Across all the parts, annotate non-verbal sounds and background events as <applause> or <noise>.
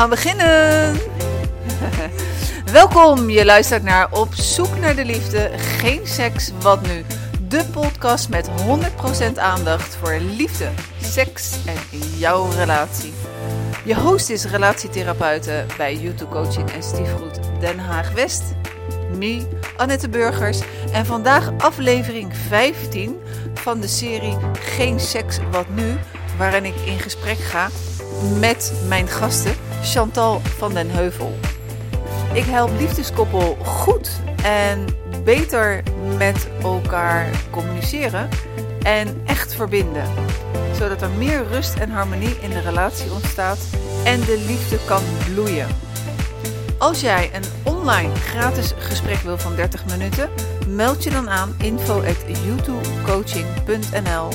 Gaan beginnen. <laughs> Welkom, je luistert naar Op zoek naar de liefde, geen seks, wat nu? De podcast met 100% aandacht voor liefde, seks en jouw relatie. Je host is relatietherapeute bij YouTube Coaching en Stiefgoed Den Haag West. Me, Annette Burgers. En vandaag aflevering 15 van de serie Geen seks, wat nu? Waarin ik in gesprek ga met mijn gasten Chantal van den Heuvel. Ik help liefdeskoppel goed en beter met elkaar communiceren en echt verbinden. Zodat er meer rust en harmonie in de relatie ontstaat en de liefde kan bloeien. Als jij een online gratis gesprek wil van 30 minuten, meld je dan aan info@youtubecoaching.nl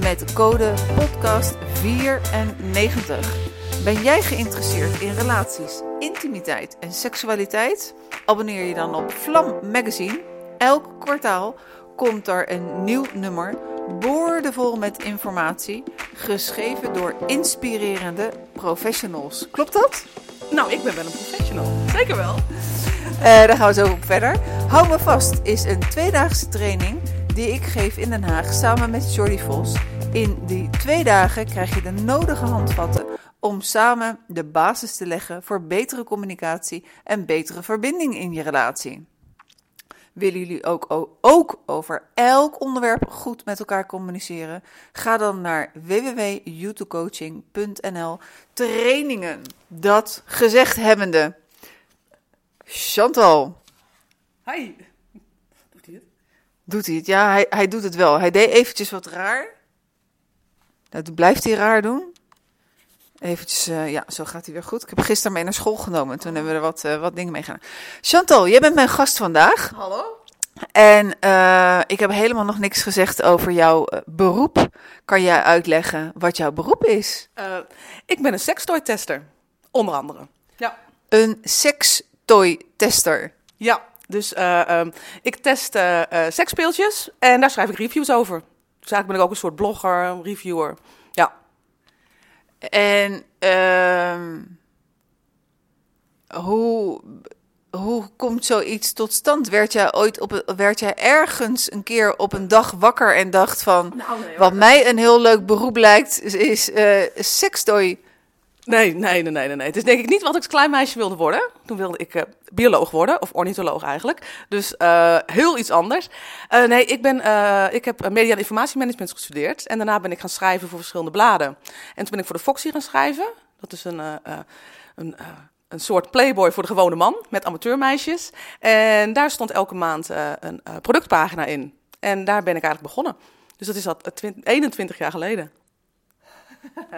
met code podcast 94. Ben jij geïnteresseerd in relaties, intimiteit en seksualiteit? Abonneer je dan op Vlam Magazine. Elk kwartaal komt er een nieuw nummer, boordevol met informatie, geschreven door inspirerende professionals. Klopt dat? Nou, ik ben wel een professional. Zeker wel. Uh, daar gaan we zo op verder. Hou me vast is een tweedaagse training die ik geef in Den Haag samen met Jordi Vos. In die twee dagen krijg je de nodige handvatten om samen de basis te leggen voor betere communicatie en betere verbinding in je relatie. Willen jullie ook, ook over elk onderwerp goed met elkaar communiceren? Ga dan naar www.youtubecoaching.nl trainingen. Dat gezegd hebbende. Chantal. Hi. Doet hij het? Doet hij het? Ja, hij, hij doet het wel. Hij deed eventjes wat raar. Dat blijft hij raar doen. Eventjes, uh, ja, zo gaat hij weer goed. Ik heb gisteren mee naar school genomen. Toen hebben we er wat, uh, wat dingen mee gedaan. Chantal, jij bent mijn gast vandaag. Hallo. En uh, ik heb helemaal nog niks gezegd over jouw beroep. Kan jij uitleggen wat jouw beroep is? ik ben een sextoy-tester, onder andere. Ja. Een sextoy-tester? Ja, dus um, ik test seksspeeltjes en daar schrijf ik reviews over. Dus eigenlijk ben ik ook een soort blogger, reviewer. En uh, hoe, hoe komt zoiets tot stand? Werd jij ooit op, werd jij ergens een keer op een dag wakker en dacht van, nou, nee, wat mij een heel leuk beroep lijkt, is, uh, sextoy Nee, nee, nee, nee, nee. Het is denk ik niet wat ik als klein meisje wilde worden. Toen wilde ik uh, bioloog worden, of ornitholoog eigenlijk. Dus uh, heel iets anders. Uh, nee, ik, ben, ik heb media- en informatiemanagement gestudeerd. En daarna ben ik gaan schrijven voor verschillende bladen. En toen ben ik voor de Foxy gaan schrijven. Dat is een, een, een soort playboy voor de gewone man, met amateurmeisjes. En daar stond elke maand een productpagina in. En daar ben ik eigenlijk begonnen. Dus dat is al 21 jaar geleden.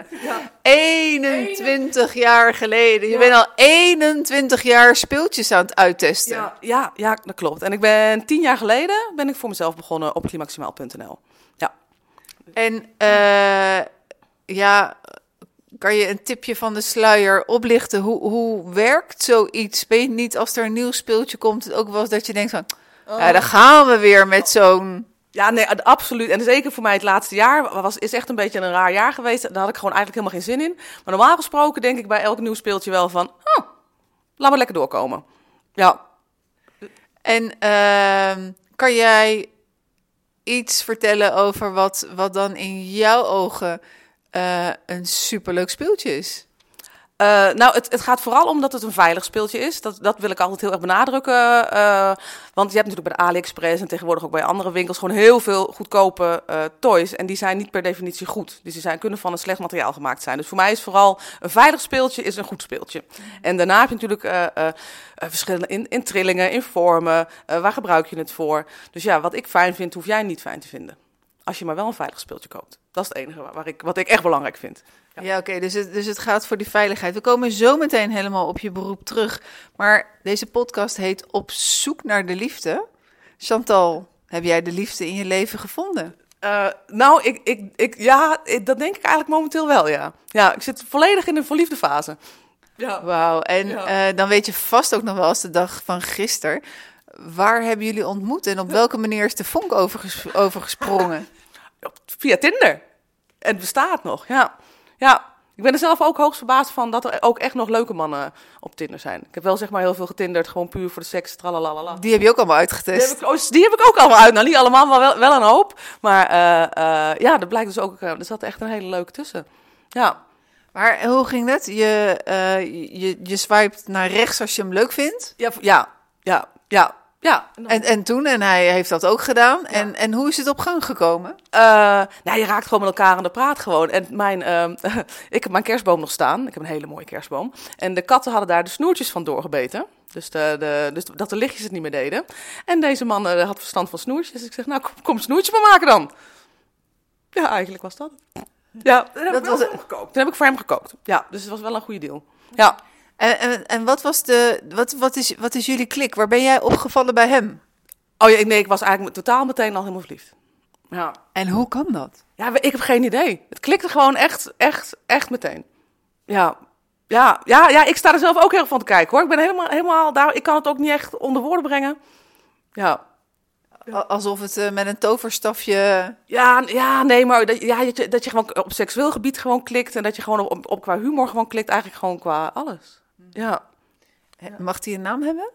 Ja. 21 jaar geleden. Je bent al 21 jaar speeltjes aan het uittesten. Ja, ja, ja, dat klopt. En ik ben 10 jaar geleden ben ik voor mezelf begonnen op klimaximaal.nl. Ja. En uh, ja, kan je een tipje van de sluier oplichten? Hoe, hoe werkt zoiets? Ben je niet als er een nieuw speeltje komt, het ook wel eens dat je denkt van... Oh. Ja, dan gaan we weer met zo'n ja, nee, absoluut. En zeker voor mij het laatste jaar was, is echt een beetje een raar jaar geweest. Daar had ik gewoon eigenlijk helemaal geen zin in. Maar normaal gesproken denk ik bij elk nieuw speeltje wel van... Oh, laat maar lekker doorkomen. Ja. En uh, kan jij iets vertellen over wat, wat dan in jouw ogen uh, een superleuk speeltje is? Uh, nou, het, het, gaat vooral om dat het een veilig speeltje is. Dat, dat wil ik altijd heel erg benadrukken. Uh, want je hebt natuurlijk bij de AliExpress en tegenwoordig ook bij andere winkels gewoon heel veel goedkope uh, toys. En die zijn niet per definitie goed. Dus die zijn, kunnen van een slecht materiaal gemaakt zijn. Dus voor mij is vooral een veilig speeltje is een goed speeltje. En daarna heb je natuurlijk verschillende in, in, trillingen, in vormen. waar gebruik je het voor? Dus ja, wat ik fijn vind, hoef jij niet fijn te vinden. Als je maar wel een veilig speeltje koopt. Dat is het enige waar ik, wat ik echt belangrijk vind. Ja, ja oké, dus, het, dus het gaat voor die veiligheid. We komen zo meteen helemaal op je beroep terug. Maar deze podcast heet Op zoek naar de liefde. Chantal, heb jij de liefde in je leven gevonden? Uh, nou, ik, ik, ik, ja, dat denk ik eigenlijk momenteel wel, ja. Ja, ik zit volledig in de verliefde fase. Ja. Wauw, en ja. uh, dan weet je vast ook nog wel als de dag van gisteren. Waar hebben jullie ontmoet en op welke manier is de vonk overges overgesprongen? <laughs> Via Tinder. Het bestaat nog, ja. Ja, Ik ben er zelf ook hoogst verbaasd van dat er ook echt nog leuke mannen op Tinder zijn. Ik heb wel zeg maar heel veel getinderd, gewoon puur voor de seks, tralalala. Die heb je ook allemaal Die uitgetest. heb, ik, oh, die heb ik ook allemaal uit. Nou, niet allemaal, maar wel, wel een hoop. Maar eh, eh, ja, er blijkt dus ook, eh, er zat echt een hele leuke tussen. Ja. Maar hoe ging dat? Je, eh, je, je swipet naar rechts als je hem leuk vindt. Ja, ja, ja, ja, ja. En, en toen, en hij heeft dat ook gedaan. En, en hoe is het op gang gekomen? Eh, nou, je raakt gewoon met elkaar aan de praat gewoon. En mijn, ehm, <laughs> ik heb mijn kerstboom nog staan. Ik heb een hele mooie kerstboom. En de katten hadden daar de snoertjes van doorgebeten. Dus, de, de, dus dat de lichtjes het niet meer deden. En deze man eh, had verstand van snoertjes. Dus ik zeg, nou, kom, kom een snoertje van maken dan. Ja, eigenlijk was dat. Ja, dat was hem gekookt. Toen heb ik voor hem gekookt. Ja, dus het was wel een goede deal. Ja. En, en, en wat, was de, wat, wat, is, wat is jullie klik? Waar ben jij opgevallen bij hem? Oh ja, nee, ik was eigenlijk totaal meteen al helemaal verliefd. Ja. En hoe kan dat? Ja, ik heb geen idee. Het klikte gewoon echt, echt, echt meteen. Ja, ja, ja, ja ik sta er zelf ook heel van te kijken hoor. Ik ben helemaal, helemaal daar. Ik kan het ook niet echt onder woorden brengen. Ja, Alsof het eh, met een toverstafje... ja, ja nee, maar dat, ja, dat, je, dat je gewoon op seksueel gebied gewoon klikt. En dat je gewoon op, op qua humor gewoon klikt. Eigenlijk gewoon qua alles. Ja. Mag hij een naam hebben?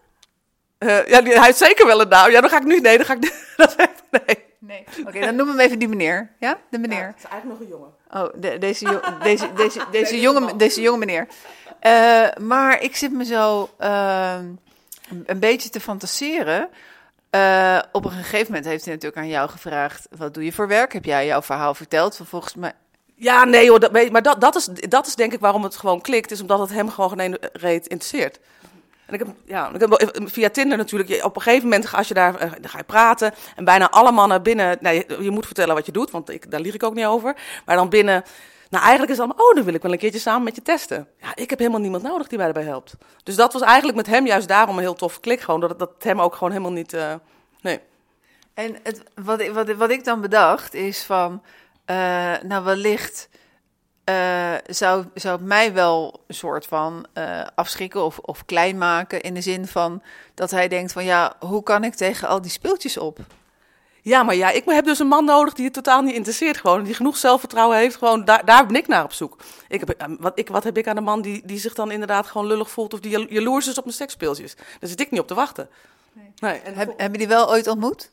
Eh, ja, hij heeft zeker wel een naam. Ja, dan ga ik nu. Nee, dan ga ik. <laughs> Dat, nee. Nee. Oké, dan noem hem even die meneer. Ja, de meneer. het is eigenlijk nog een jongen. Oh, de- deze, jo- <laughs> deze, deze, deze, jonge, deze jonge meneer. Eh, maar ik zit me zo ehm, een- een beetje te fantaseren. Eh, op een gegeven moment heeft hij natuurlijk aan jou gevraagd: wat doe je voor werk? Heb jij jouw verhaal verteld? Volgens mij. Ja, nee hoor, dat, maar dat, dat, is, dat is denk ik waarom het gewoon klikt, is omdat het hem gewoon geen interesseert. En ik heb, ja, ik heb wel- via Tinder natuurlijk, op een gegeven moment als je daar, eh, ga je praten en bijna alle mannen binnen, nou, je, moet vertellen wat je doet, want ik, daar lieg ik ook niet over, maar dan binnen, nou eigenlijk is het allemaal, oh dan wil ik wel een keertje samen met je testen. Ja, ik heb helemaal niemand nodig die mij daarbij helpt. Dus dat was eigenlijk met hem juist daarom een heel tof klik gewoon, dat, dat hem ook gewoon helemaal niet, eh, nee. En het, wat, ik- wat, wat ik dan bedacht is van, eh, nou wellicht eh, zou, zou het mij wel een soort van eh, afschrikken of, of klein maken in de zin van dat hij denkt van ja, hoe kan ik tegen al die speeltjes op? Ja, maar ja, ik heb dus een man nodig die het totaal niet interesseert. Gewoon, die genoeg zelfvertrouwen heeft. Gewoon, daar, daar ben ik naar op zoek. Ik heb, eh, wat, ik, wat heb ik aan een man die, die zich dan inderdaad gewoon lullig voelt... of die jal- jaloers is op mijn seksspeeltjes? Daar zit ik niet op te wachten. Nee. En Heb, hebben die wel ooit ontmoet?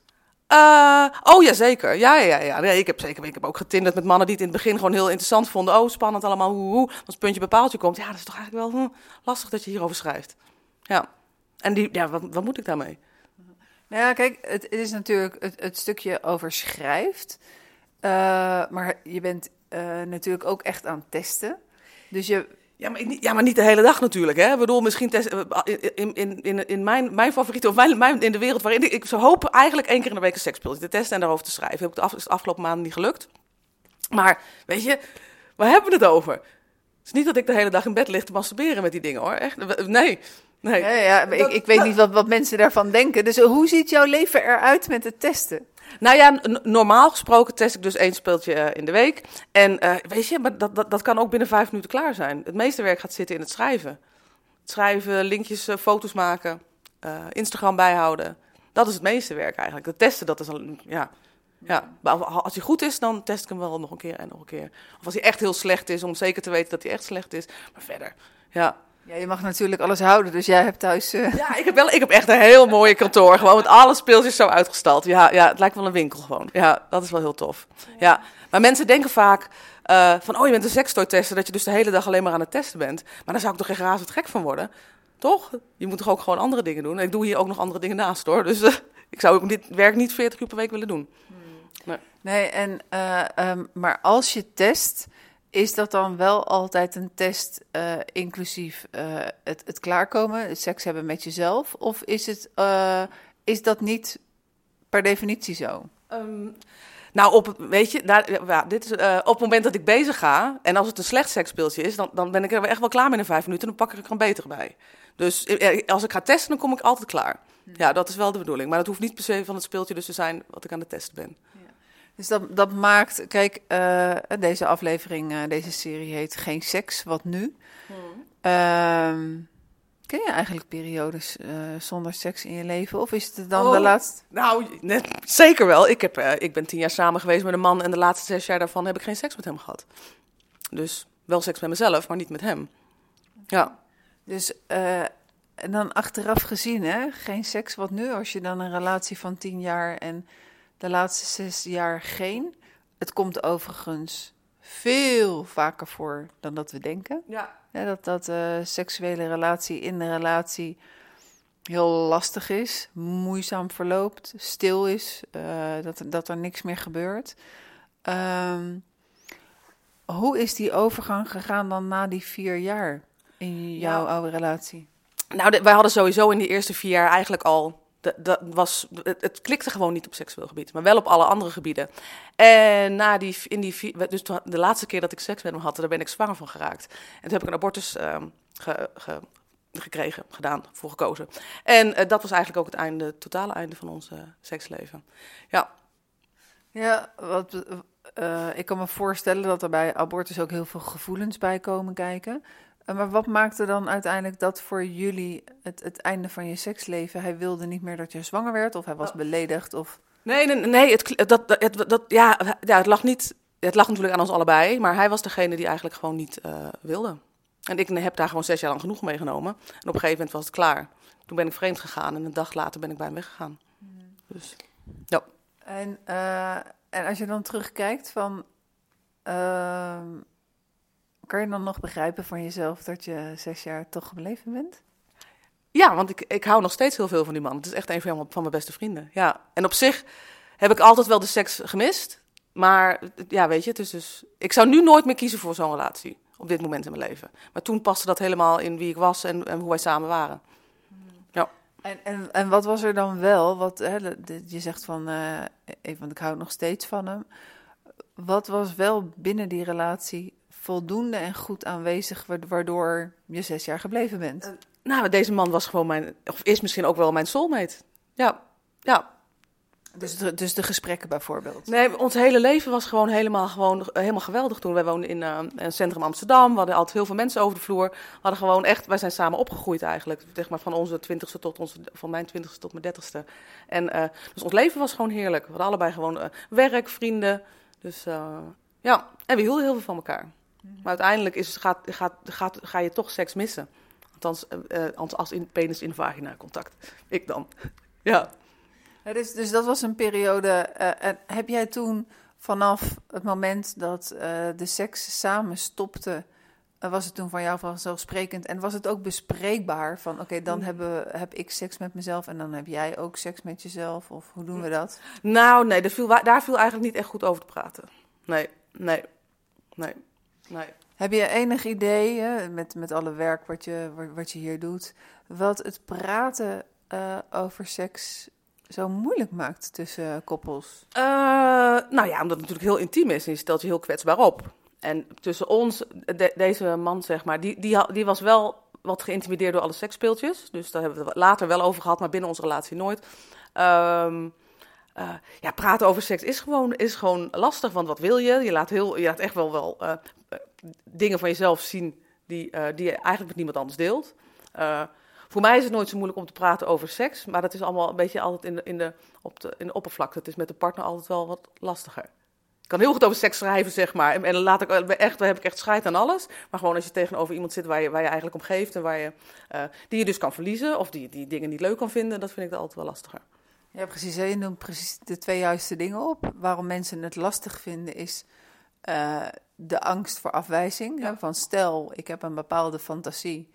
Eh, oh ja, zeker. Ja, ja, ja. Nee, ik heb zeker. Ik heb ook getinderd met mannen die het in het begin gewoon heel interessant vonden. Oh, spannend allemaal. Hoe, hoe. Als het puntje bepaaltje komt. Ja, dat is toch eigenlijk wel hm, lastig dat je hierover schrijft. Ja. En die, ja, wat, wat moet ik daarmee? Nou ja, kijk, het, het is natuurlijk het, het stukje over schrijft. Eh, maar je bent eh, natuurlijk ook echt aan het testen. Dus je, Ja maar, niet- ja, maar niet de hele dag natuurlijk. Hè? Ik bedoel, misschien test, eh, in, in, in, in mijn, mijn favoriete, of mijn, mijn, in de wereld waarin ik, ik hopen eigenlijk één keer in de week een seksspeeltje te testen en daarover te schrijven. Heb ik de, af, is de afgelopen maanden niet gelukt. Maar weet je, waar hebben we het over? Het is niet dat ik de hele dag in bed lig te masturberen met die dingen hoor. Echt, nee. nee. ja, ja, ik, ik weet niet wat, wat mensen daarvan denken. Dus hoe ziet jouw leven eruit met het testen? Nou ja, normaal gesproken test ik dus één speeltje eh, in de week. En eh, weet je, maar dat, dat, dat kan ook binnen vijf minuten klaar zijn. Het meeste werk gaat zitten in het schrijven. Schrijven, linkjes, eh, foto's maken, Instagram bijhouden. Dat is het meeste werk eigenlijk. Het testen, dat is al, ja. Ja, maar als hij goed is, dan test ik hem wel nog een keer en nog een keer. Of als hij echt heel slecht is, om zeker te weten dat hij echt slecht is. Maar verder, ja. Ja, je mag natuurlijk alles houden, dus jij hebt thuis... eh, Ja, ik heb, wel, ik heb echt een heel mooie kantoor. Gewoon met alle speeltjes zo uitgestald. Ja, ja, het lijkt wel een winkel gewoon. Ja, dat is wel heel tof. Ja, maar mensen denken vaak eh, van... oh, je bent een sekstoy-tester, dat je dus de hele dag alleen maar aan het testen bent. Maar daar zou ik toch geen razend gek van worden? Toch? Je moet toch ook gewoon andere dingen doen? En ik doe hier ook nog andere dingen naast, hoor. Dus eh, ik zou dit werk niet 40 uur per week willen doen. Nee, en, eh, ehm, maar als je test, is dat dan wel altijd een test eh, inclusief eh, het, het klaarkomen, het seks hebben met jezelf? Of is, het, eh, is dat niet per definitie zo? Ehm, nou, op, weet je, daar, ja, dit is, op het moment dat ik bezig ga, en als het een slecht seksspeeltje is, dan, dan ben ik er echt wel klaar met in vijf minuten, dan pak ik er gewoon beter bij. Dus als ik ga testen, dan kom ik altijd klaar. Ja, dat is wel de bedoeling. Maar dat hoeft niet per se van het speeltje dus te zijn wat ik aan het testen ben. Dus dat, dat maakt, kijk, eh, deze aflevering, eh, deze serie heet Geen Seks, wat nu? Ehm, ken je eigenlijk periodes eh, zonder seks in je leven? Of is het dan de Oh. laatste? Nou, net, zeker wel. Ik, heb, ik ben tien jaar samen geweest met een man en de laatste zes jaar daarvan heb ik geen seks met hem gehad. Dus Wel seks met mezelf, maar niet met hem. Ja. Dus en dan achteraf gezien, hè, geen seks, wat nu? Als je dan een relatie van tien jaar en de laatste zes jaar geen. Het komt overigens veel vaker voor dan dat we denken. Ja. dat dat uh, seksuele relatie in de relatie heel lastig is, moeizaam verloopt, stil is, uh, dat, dat er niks meer gebeurt. Um, hoe is die overgang gegaan dan na die vier jaar in jouw oude relatie? Nou, wij hadden sowieso in die eerste vier jaar eigenlijk al. Dat was, het, klikte gewoon niet op seksueel gebied, maar wel op alle andere gebieden. En na die, in die, dus de laatste keer dat ik seks met hem had, daar ben ik zwanger van geraakt. En toen heb ik een abortus ge, gekregen, gedaan, voor gekozen. En uh, dat was eigenlijk ook het einde, het totale einde van ons uh, seksleven. Ja. Ja, wat, uh, ik kan me voorstellen dat er bij abortus ook heel veel gevoelens bij komen kijken. Maar wat maakte dan uiteindelijk dat voor jullie het, het einde van je seksleven? Hij wilde niet meer dat je zwanger werd of hij was oh. beledigd? Of... Nee, nee, nee het, dat, dat, dat, ja, ja, het lag niet. Het lag natuurlijk aan ons allebei, maar hij was degene die eigenlijk gewoon niet uh, wilde. En ik heb daar gewoon zes jaar lang genoeg meegenomen. En op een gegeven moment was het klaar. Toen ben ik vreemd gegaan en een dag later ben ik bij hem weggegaan. Mm. Dus, ja. En, uh, en als je dan terugkijkt van... Uh, kan je dan nog begrijpen van jezelf dat je zes jaar toch gebleven bent? Ja, want ik, ik hou nog steeds heel veel van die man. Het is echt een van, van mijn beste vrienden. Ja. En op zich heb ik altijd wel de seks gemist. Maar ja, weet je, het is dus... Ik zou nu nooit meer kiezen voor zo'n relatie op dit moment in mijn leven. Maar toen paste dat helemaal in wie ik was en, en hoe wij samen waren. Ja. En, en, en wat was er dan wel? Wat, hè, je zegt van, uh, even, want ik hou nog steeds van hem. Wat was wel binnen die relatie voldoende en goed aanwezig, waardoor je zes jaar gebleven bent? Uh, nou, deze man was gewoon mijn, of is misschien ook wel mijn soulmate. Ja, ja. Dus de, dus de gesprekken bijvoorbeeld? Nee, ons hele leven was gewoon helemaal, gewoon, helemaal geweldig toen. Wij woonden in uh, een centrum Amsterdam. We hadden altijd heel veel mensen over de vloer. We hadden gewoon echt, wij zijn samen opgegroeid eigenlijk. Zeg maar van onze twintigste tot onze, van mijn twintigste tot mijn dertigste. En uh, dus ons leven was gewoon heerlijk. We hadden allebei gewoon uh, werk, vrienden. Dus ja, en we hielden heel veel van elkaar. Maar uiteindelijk is, gaat, gaat, gaat, ga je toch seks missen. Althans, als in, penis in vagina contact. Ik dan. <laughs> ja dus, dus dat was een periode. Uh, heb jij toen vanaf het moment dat uh, de seks samen stopte, was het toen van jou vanzelfsprekend? En was het ook bespreekbaar van oké, dan mm. hebben, heb ik seks met mezelf en dan heb jij ook seks met jezelf? Of hoe doen we dat? Nou, nee, daar viel, daar viel eigenlijk niet echt goed over te praten. Nee, nee, nee, nee. Heb je enig idee, met, met alle werk wat je, wat je hier doet, wat het praten over seks zo moeilijk maakt tussen koppels? Uh, nou ja, omdat het natuurlijk heel intiem is en je stelt je heel kwetsbaar op. En tussen ons, deze man zeg maar, die, die, die was wel wat geïntimideerd door alle seksspeeltjes. Dus daar hebben we het later wel over gehad, maar binnen onze relatie nooit. Um, uh, ja, praten over seks is gewoon, is gewoon lastig, want wat wil je? Je laat, heel, je laat echt wel, wel uh, dingen van jezelf zien die, die je eigenlijk met niemand anders deelt. Voor mij is het nooit zo moeilijk om te praten over seks, maar dat is allemaal een beetje altijd in de, in de, op de, in de oppervlakte. Het is met de partner altijd wel wat lastiger. Ik kan heel goed over seks schrijven, zeg maar. En, en laat ik echt, daar heb ik echt scheid aan alles. Maar gewoon als je tegenover iemand zit waar je, waar je eigenlijk om geeft en waar je, die je dus kan verliezen of die, die dingen niet leuk kan vinden, dat vind ik altijd wel lastiger. Ja, precies. Je noemt precies de twee juiste dingen op. Waarom mensen het lastig vinden is de angst voor afwijzing. Ja. Van stel, ik heb een bepaalde fantasie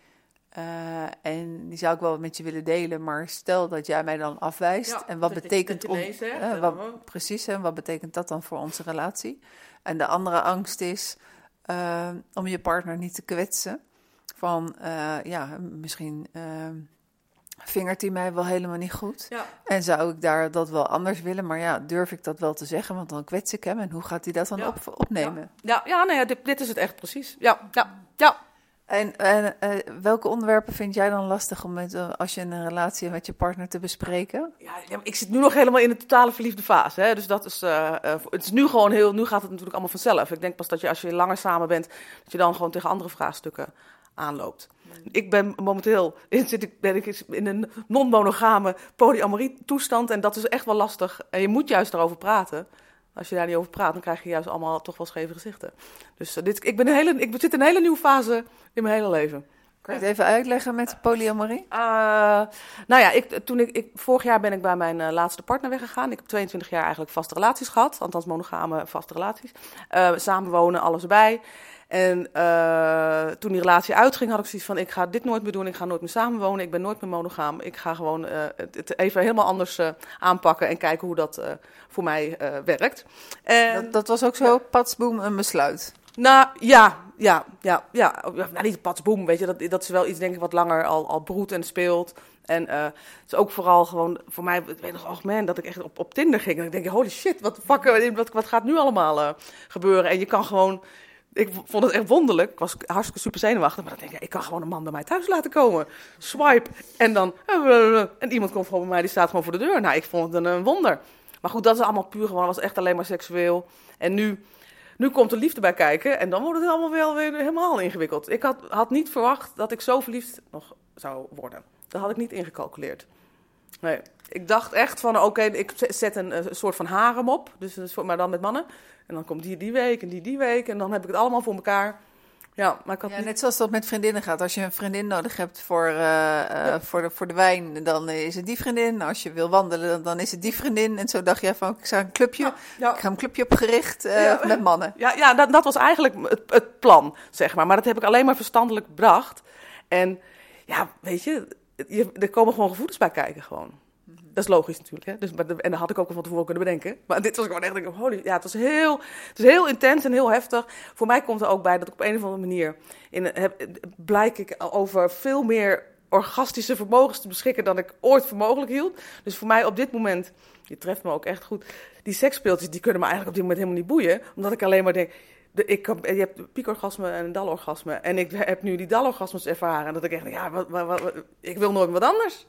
uh, en die zou ik wel met je willen delen, maar stel dat jij mij dan afwijst. Ja, en wat betekent om, uh, wat, precies, en wat betekent dat dan voor onze relatie? En de andere angst is uh, om je partner niet te kwetsen. Van ja, misschien vingert hij mij wel helemaal niet goed. Ja. En zou ik daar dat wel anders willen, maar ja, durf ik dat wel te zeggen? Want dan kwets ik hem en hoe gaat hij dat dan ja. op, opnemen? Ja, ja, nou ja dit, dit, is het echt precies. Ja, ja, ja. En, en uh, welke onderwerpen vind jij dan lastig om met, uh, als je een relatie hebt met je partner te bespreken? Ja, ja, ik zit nu nog helemaal in de totale verliefde fase. Hè? Dus dat is, uh, het is nu gewoon heel, nu gaat het natuurlijk allemaal vanzelf. Ik denk pas dat je als je langer samen bent, dat je dan gewoon tegen andere vraagstukken aanloopt. Ik ben momenteel <laughs> zit ik, ben ik in een non-monogame polyamorie toestand en dat is echt wel lastig. En je moet juist erover praten. Als je daar niet over praat, dan krijg je juist allemaal toch wel scheve gezichten. Dus eh, dit, ik, ben een hele, ik zit in een hele nieuwe fase in mijn hele leven. Kan je het even uitleggen met polyamorie? Uh, nou ja, ik, toen ik, ik, vorig jaar ben ik bij mijn uh, laatste partner weggegaan. Ik heb 22 jaar eigenlijk vaste relaties gehad. Althans monogame vaste relaties. Uh, samenwonen, alles erbij. En toen die relatie uitging, had ik zoiets van: ik ga dit nooit meer doen. Ik ga nooit meer samenwonen. Ik ben nooit meer monogaam. Ik ga gewoon het, het, even helemaal anders aanpakken en kijken hoe dat voor mij werkt. En, dat, dat, was ook zo, patsboom, een besluit. Nou ja, ja, ja, ja. Nou, niet patsboom, weet je. Dat, dat is wel iets, denk ik, wat langer al, al broedt en speelt. En uh, het is ook vooral gewoon voor mij, ik weet nog, oh man, dat ik echt op, op Tinder ging. En ik denk, holy shit, wat, fuck, wat, wat gaat nu allemaal uh, gebeuren? En je kan gewoon, ik vond het echt wonderlijk. Ik was hartstikke super zenuwachtig. Maar dan denk ik, ik kan gewoon een man bij mij thuis laten komen. Swipe. En dan, uh, en iemand komt gewoon bij mij, die staat gewoon voor de deur. Nou, ik vond het een, wonder. Maar goed, dat is allemaal puur gewoon, was echt alleen maar seksueel. En nu nu komt de liefde bij kijken en dan wordt het allemaal wel weer helemaal ingewikkeld. Ik had, had niet verwacht dat ik zo verliefd nog zou worden. Dat had ik niet ingecalculeerd. Nee, ik dacht echt van, oké, ik zet een, een, soort van harem op, dus, maar dan met mannen. En dan komt die die week en die die week en dan heb ik het allemaal voor elkaar. Ja, maar ik had ja, net zoals dat met vriendinnen gaat. Als je een vriendin nodig hebt voor, uh, ja. voor, de, voor de wijn, dan is het die vriendin. Als je wil wandelen, dan is het die vriendin. En zo dacht je van, ik ga een clubje, ja, ik ga een clubje opgericht uh, met mannen. Ja, ja dat, dat was eigenlijk het, het, plan, zeg maar. Maar dat heb ik alleen maar verstandelijk bedacht. En ja, weet je, je er komen gewoon gevoelens bij kijken gewoon. Dat is logisch natuurlijk. Hè? Dus, en dat had ik ook al van tevoren kunnen bedenken. Maar dit was gewoon echt, holy, ja, het was heel, het is heel intens en heel heftig. Voor mij komt er ook bij dat ik op een of andere manier in, heb, blijk ik over veel meer orgastische vermogens te beschikken dan ik ooit voor mogelijk hield. Dus voor mij op dit moment, je treft me ook echt goed, die seksspeeltjes die kunnen me eigenlijk op dit moment helemaal niet boeien. Omdat ik alleen maar denk, de, ik, je hebt piekorgasme en een dalorgasme. En ik heb nu die dalorgasmes ervaren. En dat ik echt, ja, wat, wat, ik wil nooit wat anders.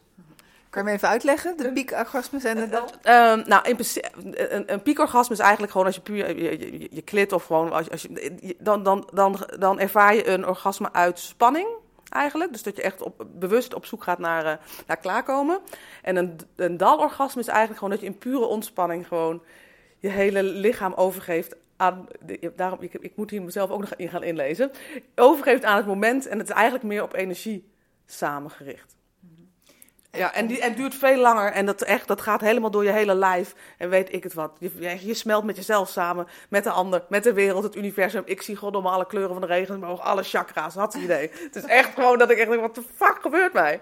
Kan je me even uitleggen, de piekorgasmes en de dal? Uh, nou, in een, een piekorgasme is eigenlijk gewoon als je puur je, je, je klit of gewoon als, als je, dan, dan, dan, dan ervaar je een orgasme uit spanning eigenlijk. Dus dat je echt op, bewust op zoek gaat naar, uh, naar klaarkomen. En een, een dalorgasme is eigenlijk gewoon dat je in pure ontspanning gewoon je hele lichaam overgeeft aan. De, daarom, ik, ik moet hier mezelf ook nog in gaan inlezen. Overgeeft aan het moment en het is eigenlijk meer op energie samengericht. Ja, en, die, en duurt veel langer. En dat, echt, dat gaat helemaal door je hele lijf. En weet ik het wat. Je, je smelt met jezelf samen, met de ander, met de wereld, het universum. Ik zie godom alle kleuren van de regen, ook alle chakra's. Had het idee. het is echt gewoon dat ik echt denk, wat de fuck gebeurt mij?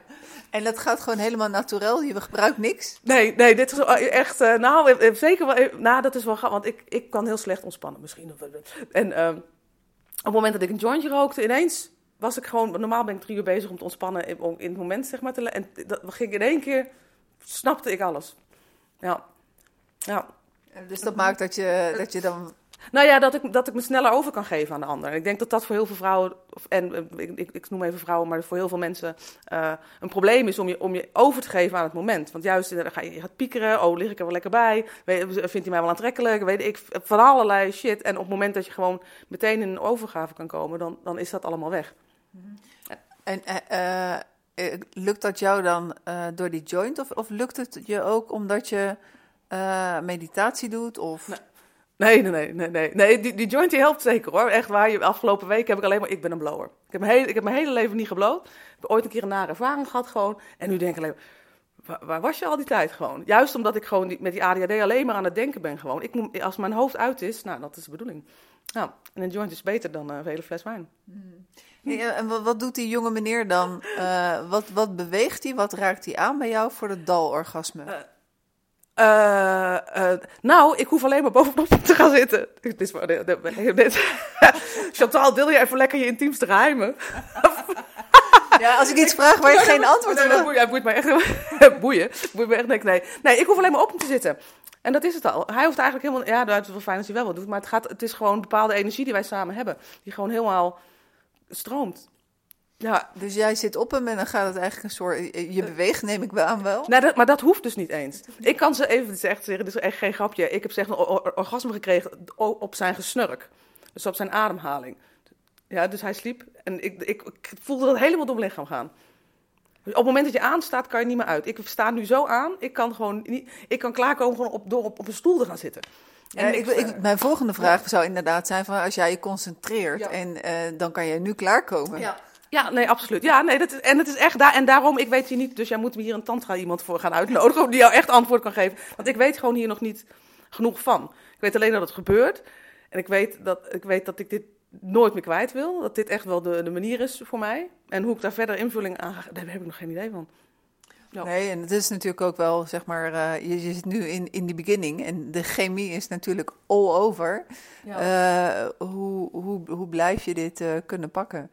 En dat gaat gewoon helemaal natuurlijk. Je gebruikt niks? Nee, nee, dit is echt, uh, nou, zeker wel, nou, dat is wel gaaf. Want ik, ik kan heel slecht ontspannen misschien. En uh, op het moment dat ik een jointje rookte, ineens was ik gewoon, normaal ben ik drie uur bezig om te ontspannen in, in het moment, zeg maar. Te, en dat ging in één keer, snapte ik alles. Ja. ja. Dus dat maakt dat je, dat je dan nou ja, dat ik, dat ik me sneller over kan geven aan de ander. Ik denk dat dat voor heel veel vrouwen, en eh, ik, ik, noem even vrouwen, maar voor heel veel mensen uh, een probleem is om je, om je over te geven aan het moment. Want juist, dan ga je, je gaat piekeren, oh, lig ik er wel lekker bij? Vindt hij mij wel aantrekkelijk? Weet ik, van allerlei shit. En op het moment dat je gewoon meteen in een overgave kan komen, dan, dan is dat allemaal weg. En uh, uh, lukt dat jou dan door die joint? Of, of lukt het je ook omdat je meditatie doet? Of... Nee. Nee, nee, nee, nee. nee die, die joint die helpt zeker hoor. Echt waar. Je, afgelopen week heb ik alleen maar... Ik ben een blower. Ik heb mijn hele, ik heb mijn hele leven niet geblowd. Ik heb ooit een keer een nare ervaring gehad gewoon. En nu denk ik alleen waar, waar, was je al die tijd gewoon? Juist omdat ik gewoon met die ADHD alleen maar aan het denken ben gewoon. Ik moet, als mijn hoofd uit is, nou, dat is de bedoeling. Nou, en een joint is beter dan een hele fles wijn. Mm. En wat, doet die jonge meneer dan? Uh, wat, wat beweegt hij? Wat raakt hij aan bij jou voor het dalorgasme? Uh, uh, nou, ik hoef alleen maar bovenop te gaan zitten. Dit is dit, <laughs> Chantal, deel je even lekker je intiemste geheimen? <laughs> Ja, als ik iets vraag waar je geen antwoord op hebt. Hij boeit me echt. boeien. Boeit me echt niks. Nee. nee, ik hoef alleen maar open te zitten. En dat is het al. Hij hoeft eigenlijk helemaal. Ja, het is wel fijn als hij wel wat doet. Maar het, gaat, het is gewoon een bepaalde energie die wij samen hebben. Die gewoon helemaal stroomt. Ja. Dus jij zit op hem en dan gaat het eigenlijk een soort. Je beweegt, neem ik wel aan wel. Dat, maar dat hoeft dus niet eens. Ik kan ze even zeggen, dit is echt geen grapje. Ik heb zeg een orgasme gekregen op zijn gesnurk. Dus op zijn ademhaling. Ja, dus hij sliep en ik, ik, ik voelde dat helemaal door mijn lichaam gaan. Dus op het moment dat je aanstaat, kan je niet meer uit. Ik sta nu zo aan, ik kan gewoon niet, ik kan klaarkomen gewoon op, door op, op een stoel te gaan zitten. Ja, ik, ik, mijn volgende vraag zou inderdaad zijn van als jij je concentreert en uh, dan kan je nu klaarkomen. Ja. Ja, nee, absoluut. Ja, nee, dat is, en het is echt daar. En daarom, ik weet hier niet. Dus jij moet me hier een tantra iemand voor gaan uitnodigen. Die jou echt antwoord kan geven. Want ik weet gewoon hier nog niet genoeg van. Ik weet alleen dat het gebeurt. En ik weet dat ik, weet dat ik dit nooit meer kwijt wil. Dat dit echt wel de, de manier is voor mij. En hoe ik daar verder invulling aan ga, daar heb ik nog geen idee van. Nee, en het is natuurlijk ook wel, zeg maar, uh, je, je, zit nu in, in die beginning en de chemie is natuurlijk all over. Ja. Uh, hoe, hoe, hoe blijf je dit uh, kunnen pakken?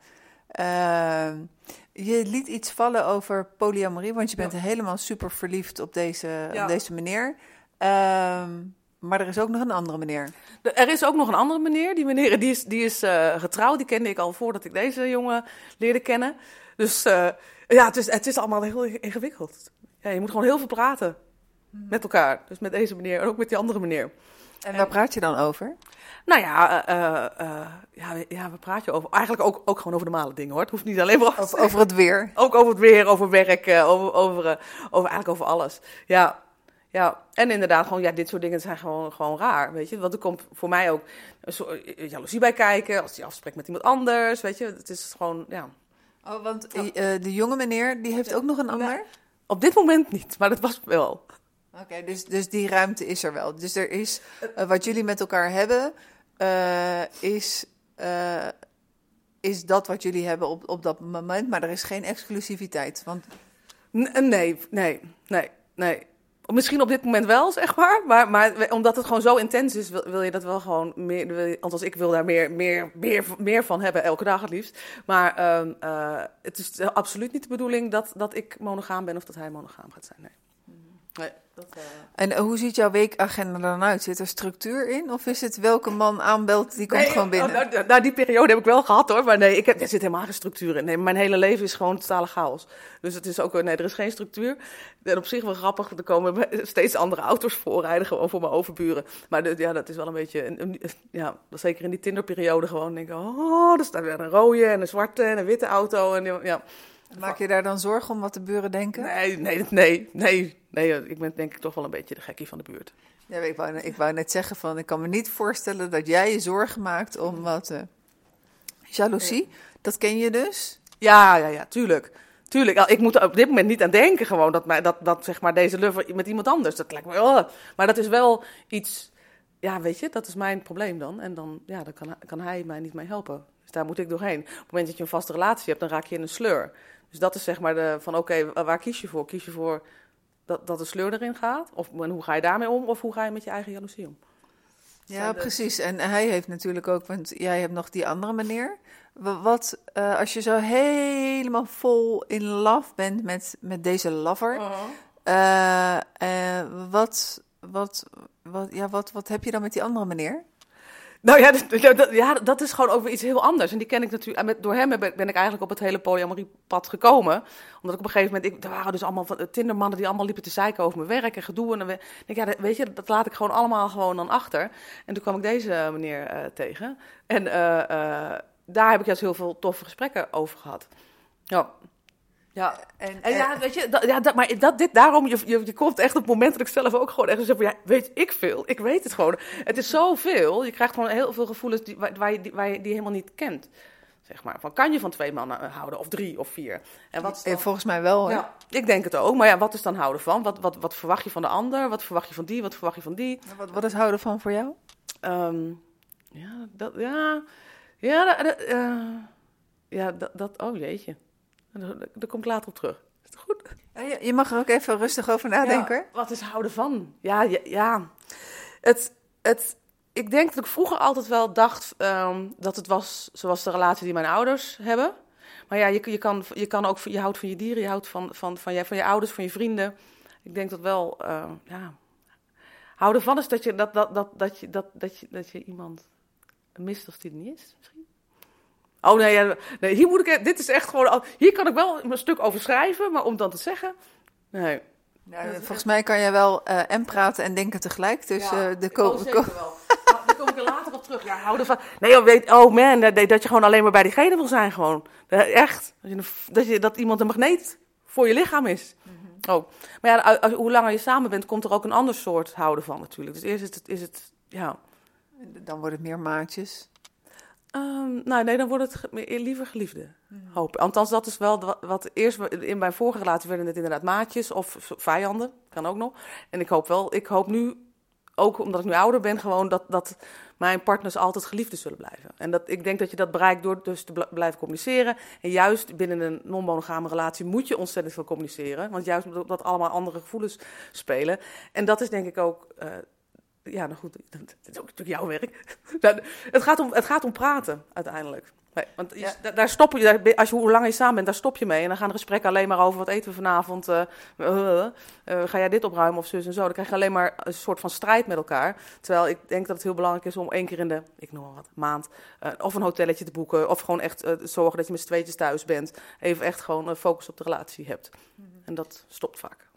je liet iets vallen over polyamorie, want je bent ja. helemaal super verliefd op deze, op deze meneer. Ehm, maar er is ook nog een andere meneer. Er is ook nog een andere meneer. Die meneer die is, die is getrouwd. Die kende ik al voordat ik deze jongen leerde kennen. Dus ja, het is, het is allemaal heel ingewikkeld. Ja, je moet gewoon heel veel praten met elkaar. Dus met deze meneer en ook met die andere meneer. En waar praat je dan over? Nou ja, uh, uh, ja, ja, we praten over. Eigenlijk ook, ook gewoon over normale dingen hoor. Het hoeft niet alleen maar over, over het weer. <laughs> Ook over het weer, over werk, over, over, over eigenlijk over alles. Ja, ja. En inderdaad, gewoon, ja, dit soort dingen zijn gewoon, gewoon raar. Weet je, want er komt voor mij ook een soort jaloezie bij kijken. Als hij afspreekt met iemand anders. Weet je, het is gewoon, ja. Oh, want uh, de jonge meneer, die heeft ook nog een ander? Op dit moment niet, maar dat was wel. Oké, dus, dus die ruimte is er wel. Dus er is, uh, wat jullie met elkaar hebben, uh, is, is dat wat jullie hebben op, op dat moment, maar er is geen exclusiviteit. Want... Nee, nee, nee, nee. Misschien op dit moment wel, zeg maar. Maar, maar omdat het gewoon zo intens is, wil, je dat wel gewoon meer. Wil, althans, ik wil daar meer, meer, meer, meer van hebben, elke dag het liefst. Maar um, uh, het is absoluut niet de bedoeling dat, dat ik monogaam ben of dat hij monogaam gaat zijn. Nee. Nee, dat, uh... En hoe ziet jouw weekagenda dan uit? Zit er structuur in? Of is het welke man aanbelt, die komt nee, gewoon binnen? Oh, nou, nou, die periode heb ik wel gehad hoor. Maar nee, ik heb, er zit helemaal geen structuur in. Nee, mijn hele leven is gewoon totale chaos. Dus het is ook, nee, er is geen structuur. En op zich wel grappig, er komen <laughs> steeds andere auto's voorrijden, gewoon voor mijn overburen. Maar de, ja, dat is wel een beetje, ja, zeker in die Tinderperiode gewoon denk ik, oh, er staat weer een rode en een zwarte en een witte auto. En ja... Maak je daar dan zorgen om wat de buren denken? Nee, nee, nee, nee. Nee, ik ben denk ik toch wel een beetje de gekkie van de buurt. Ja, ik, wou, ik wou net zeggen van, ik kan me niet voorstellen dat jij je zorgen maakt om wat... Uh, jaloezie, dat ken je dus? Ja, ja, ja, tuurlijk. Tuurlijk, ik moet er op dit moment niet aan denken gewoon dat, mij, dat, dat zeg maar deze lover met iemand anders, dat lijkt me, oh. maar dat is wel iets, ja weet je, dat is mijn probleem dan. En dan, ja, dan kan, kan hij mij niet mee helpen. Dus daar moet ik doorheen. Op het moment dat je een vaste relatie hebt, dan raak je in een sleur. Dus dat is zeg maar de, van oké, okay, waar kies je voor? Kies je voor dat, dat de sleur erin gaat? Of en hoe ga je daarmee om? Of hoe ga je met je eigen jaloezie om? Ja, precies. En hij heeft natuurlijk ook, want jij hebt nog die andere meneer. Wat uh, als je zo helemaal vol in love bent met, met deze lover, uh -huh. uh, wat, wat, wat, ja, wat, wat heb je dan met die andere meneer? Nou ja dat, ja, dat is gewoon ook weer iets heel anders. En die ken ik natuurlijk. Door hem ben, ik eigenlijk op het hele polyamorie-pad gekomen. Omdat ik op een gegeven moment. Ik, er waren dus allemaal van, Tindermannen die allemaal liepen te zeiken over mijn werk en gedoe. En dan denk ik, ja, weet je, dat laat ik gewoon allemaal gewoon dan achter. En toen kwam ik deze meneer uh, tegen. En daar heb ik juist heel veel toffe gesprekken over gehad. Ja. Ja, en, en ja, weet je, dat, ja, dat, maar dat, dit, daarom, je, je, je komt echt op het moment dat ik zelf ook gewoon echt zeg van, ja, weet ik veel, ik weet het gewoon. Het is zoveel, je krijgt gewoon heel veel gevoelens die, waar, je, die, waar je die helemaal niet kent. Zeg maar, van kan je van twee mannen eh, houden, of drie, of vier? En wat dan... Volgens mij wel, Ja, ik denk het ook, maar ja, wat is dan houden van? Wat, wat, wat verwacht je van de ander? Wat verwacht je van die? Wat verwacht je van die? Wat, wat is houden van voor jou? Um, ja, dat, ja, ja, dat, uh, ja, dat, dat, oh jeetje. Daar kom ik later op terug. Is het goed? Ja, je mag er ook even rustig over nadenken. Ja, wat is houden van? Ja, ja, ja. Het, het, ik denk dat ik vroeger altijd wel dacht um, dat het was zoals de relatie die mijn ouders hebben. Maar ja, je, je, kan, je kan ook, je houdt van je dieren, je houdt van, van, van, je, van je ouders, van je vrienden. Ik denk dat wel, uh, ja. Houden van is dat je, dat, dat, dat, dat, je, dat, dat, je, dat je iemand mist als die er niet is, misschien. Oh nee, nee, hier moet ik. Dit is echt gewoon. Hier kan ik wel een stuk over schrijven, maar om dan te zeggen. Nee. Nou, volgens mij kan jij wel uh, en praten en denken tegelijk. Dus ja, uh, de oh, wel. Daar kom ik er later op terug. Ja, ervan. Nee, weet, oh man, dat, dat je gewoon alleen maar bij diegene wil zijn. Gewoon. Echt. Dat, je, dat, je, dat iemand een magneet voor je lichaam is. Mm -hmm. Oh. Maar ja, als, hoe langer je samen bent, komt er ook een ander soort houden van natuurlijk. Dus eerst is het, is het ja. Dan wordt het meer maatjes. Ehm, nou, nee, dan wordt het ge- liever geliefde. Hoop. Althans, dat is wel wat, wat eerst in mijn vorige relatie werden het inderdaad maatjes of vijanden. Kan ook nog. En ik hoop wel, ik hoop nu, ook omdat ik nu ouder ben, gewoon dat, dat mijn partners altijd geliefden zullen blijven. En dat, ik denk dat je dat bereikt door dus te bl- blijven communiceren. En juist binnen een non-monogame relatie moet je ontzettend veel communiceren. Want juist omdat allemaal andere gevoelens spelen. En dat is denk ik ook. eh, ja, nou goed, dat is ook natuurlijk jouw werk. <laughs> Het, gaat om, het gaat om praten uiteindelijk. Nee, want je- Ja. da- daar stop je, daar, als je hoe langer je samen bent, daar stop je mee. En dan gaan de gesprekken alleen maar over wat eten we vanavond. eh, eh, eh, ga jij dit opruimen of zus en zo? Dan krijg je alleen maar een soort van strijd met elkaar. Terwijl ik denk dat het heel belangrijk is om één keer in de, ik noem maar wat, maand, of een hotelletje te boeken. Of gewoon echt zorgen dat je met z'n tweetjes thuis bent. Even echt gewoon een focus op de relatie hebt. En dat stopt vaak.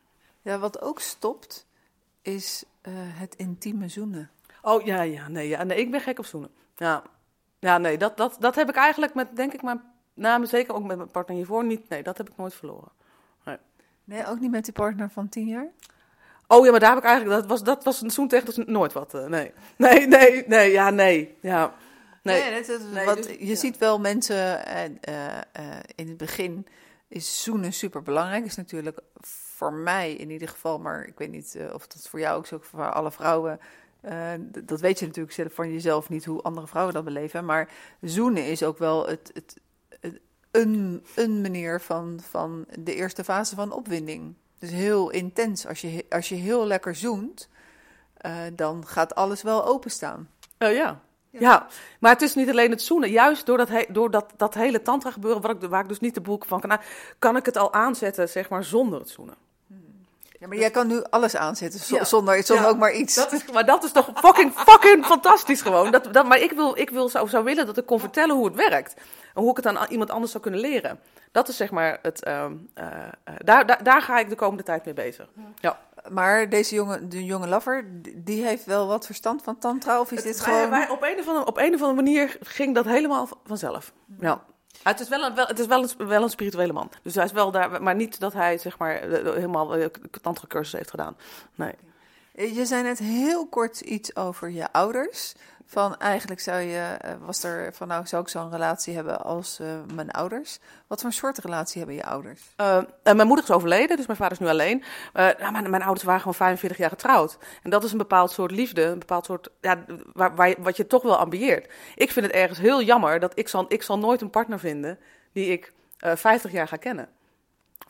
Ja, wat ook stopt, is eh, het intieme zoenen. Oh ja, ja, nee, ja, nee, ik ben gek op zoenen. Ja, ja nee, dat, dat, dat heb ik eigenlijk met, denk ik, mijn, nou, zeker ook met mijn partner hiervoor niet. Nee, dat heb ik nooit verloren. Nee, ook niet met die partner van tien jaar? Oh ja, maar daar heb ik eigenlijk, dat was, dat was een zoentechnisch nooit wat. eh, nee, nee, nee, nee, ja, nee, ja. Nee, dat, dat- Nee, wat, dus- je ja. ziet wel mensen eh, in het begin is zoenen super belangrijk. Is natuurlijk voor mij in ieder geval, maar ik weet niet eh, of dat voor jou ook zo is, voor alle vrouwen. eh, dat weet je natuurlijk zelf van jezelf niet hoe andere vrouwen dat beleven. Maar zoenen is ook wel het, het, het- een, een manier van, van de eerste fase van opwinding. Dus heel intens. Als je, als je heel lekker zoent, eh, dan gaat alles wel openstaan. Eh, ja. Ja. maar het is niet alleen het zoenen. Juist door dat, he- door dat, dat hele tantra gebeuren, waar ik, waar ik dus niet de boek van kan, kan ik het al aanzetten, zeg maar, zonder het zoenen. Ja, maar jij kan nu alles aanzetten zonder, zonder ook maar iets. Dat is, maar dat is toch fucking, fucking fantastisch gewoon. Dat, dat, maar ik, wil, ik wil, zou, zou willen dat ik kon vertellen hoe het werkt. En hoe ik het aan iemand anders zou kunnen leren. Dat is zeg maar het... ehm, eh, eh, daar, daar, daar ga ik de komende tijd mee bezig. Ja. Maar deze jonge, de jonge lover, die- heeft wel wat verstand van tantra? Of is dit gewoon... wij- op, een of andere, op een of andere manier ging dat helemaal vanzelf. Ja. Het is wel een, wel, het is wel een, wel een spirituele man. Dus hij is wel daar, maar niet dat hij zeg maar helemaal eh, tantra cursus heeft gedaan. Nee. Je zei net heel kort iets over je ouders. Van eigenlijk zou je, eh, was er van nou zou ik zo'n relatie hebben als eh, mijn ouders. Wat voor soort relatie hebben je ouders? Eh, mijn moeder is overleden, dus mijn vader is nu alleen. Nou, mijn, mijn ouders waren gewoon 45 jaar getrouwd. En dat is een bepaald soort liefde, een bepaald soort, ja, wat je toch wel ambieert. Ik vind het ergens heel jammer dat ik zal, ik zal nooit een partner vinden die ik eh 50 jaar ga kennen.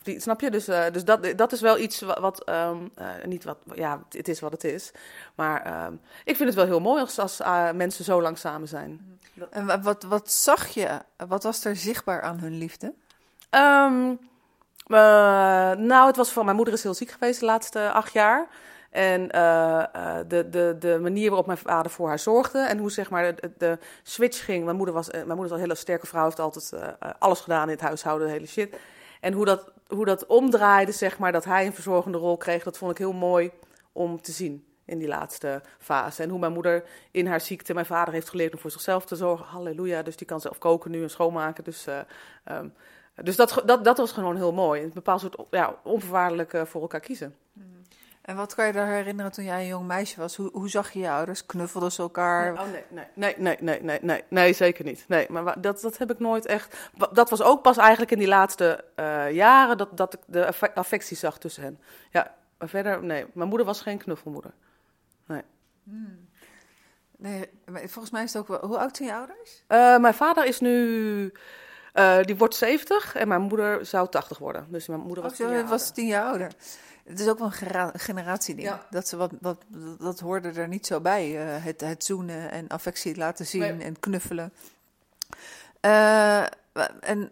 Die, snap je? Dus, eh, dus dat, dat is wel iets wat, wat, ehm, eh, niet wat, ja, het is wat het is. Maar ehm, ik vind het wel heel mooi als, als eh, mensen zo lang samen zijn. En wa- wat, wat zag je? Wat was er zichtbaar aan hun liefde? Ehm, eh, nou, het was van mijn moeder is heel ziek geweest de laatste acht jaar. En de, de, de manier waarop mijn vader voor haar zorgde en hoe zeg maar de, de switch ging. Mijn moeder, was, mijn moeder is al een hele sterke vrouw, heeft altijd alles gedaan in het huishouden, de hele shit. En hoe dat, hoe dat omdraaide, zeg maar, dat hij een verzorgende rol kreeg, dat vond ik heel mooi om te zien in die laatste fase. En hoe mijn moeder in haar ziekte, mijn vader heeft geleerd om voor zichzelf te zorgen. Halleluja, dus die kan zelf koken nu en schoonmaken. Dus, eh, ehm, dus dat, dat, dat was gewoon heel mooi. Een bepaald soort ja, onvoorwaardelijk eh, voor elkaar kiezen. En wat kan je daar herinneren toen jij een jong meisje was? Hoe, hoe zag je je ouders? Knuffelden ze elkaar? Oh nee, nee, nee, nee, nee, nee, nee, nee, zeker niet. Nee, maar dat, dat heb ik nooit echt. Dat was ook pas eigenlijk in die laatste eh, jaren dat, dat ik de affe- affectie zag tussen hen. Ja, maar verder, nee. Mijn moeder was geen knuffelmoeder. Nee, maar volgens mij is het ook wel... Hoe oud zijn je ouders? Eh, mijn vader is nu. eh, die wordt 70 en mijn moeder zou 80 worden. Dus mijn moeder was. Oh, tien jaar was ouder. tien jaar ouder. Het is ook wel een generatieding. Ja. Dat, ze wat, wat, dat hoorde er niet zo bij. eh, het, het zoenen en affectie laten zien Nee. en knuffelen. Eh, en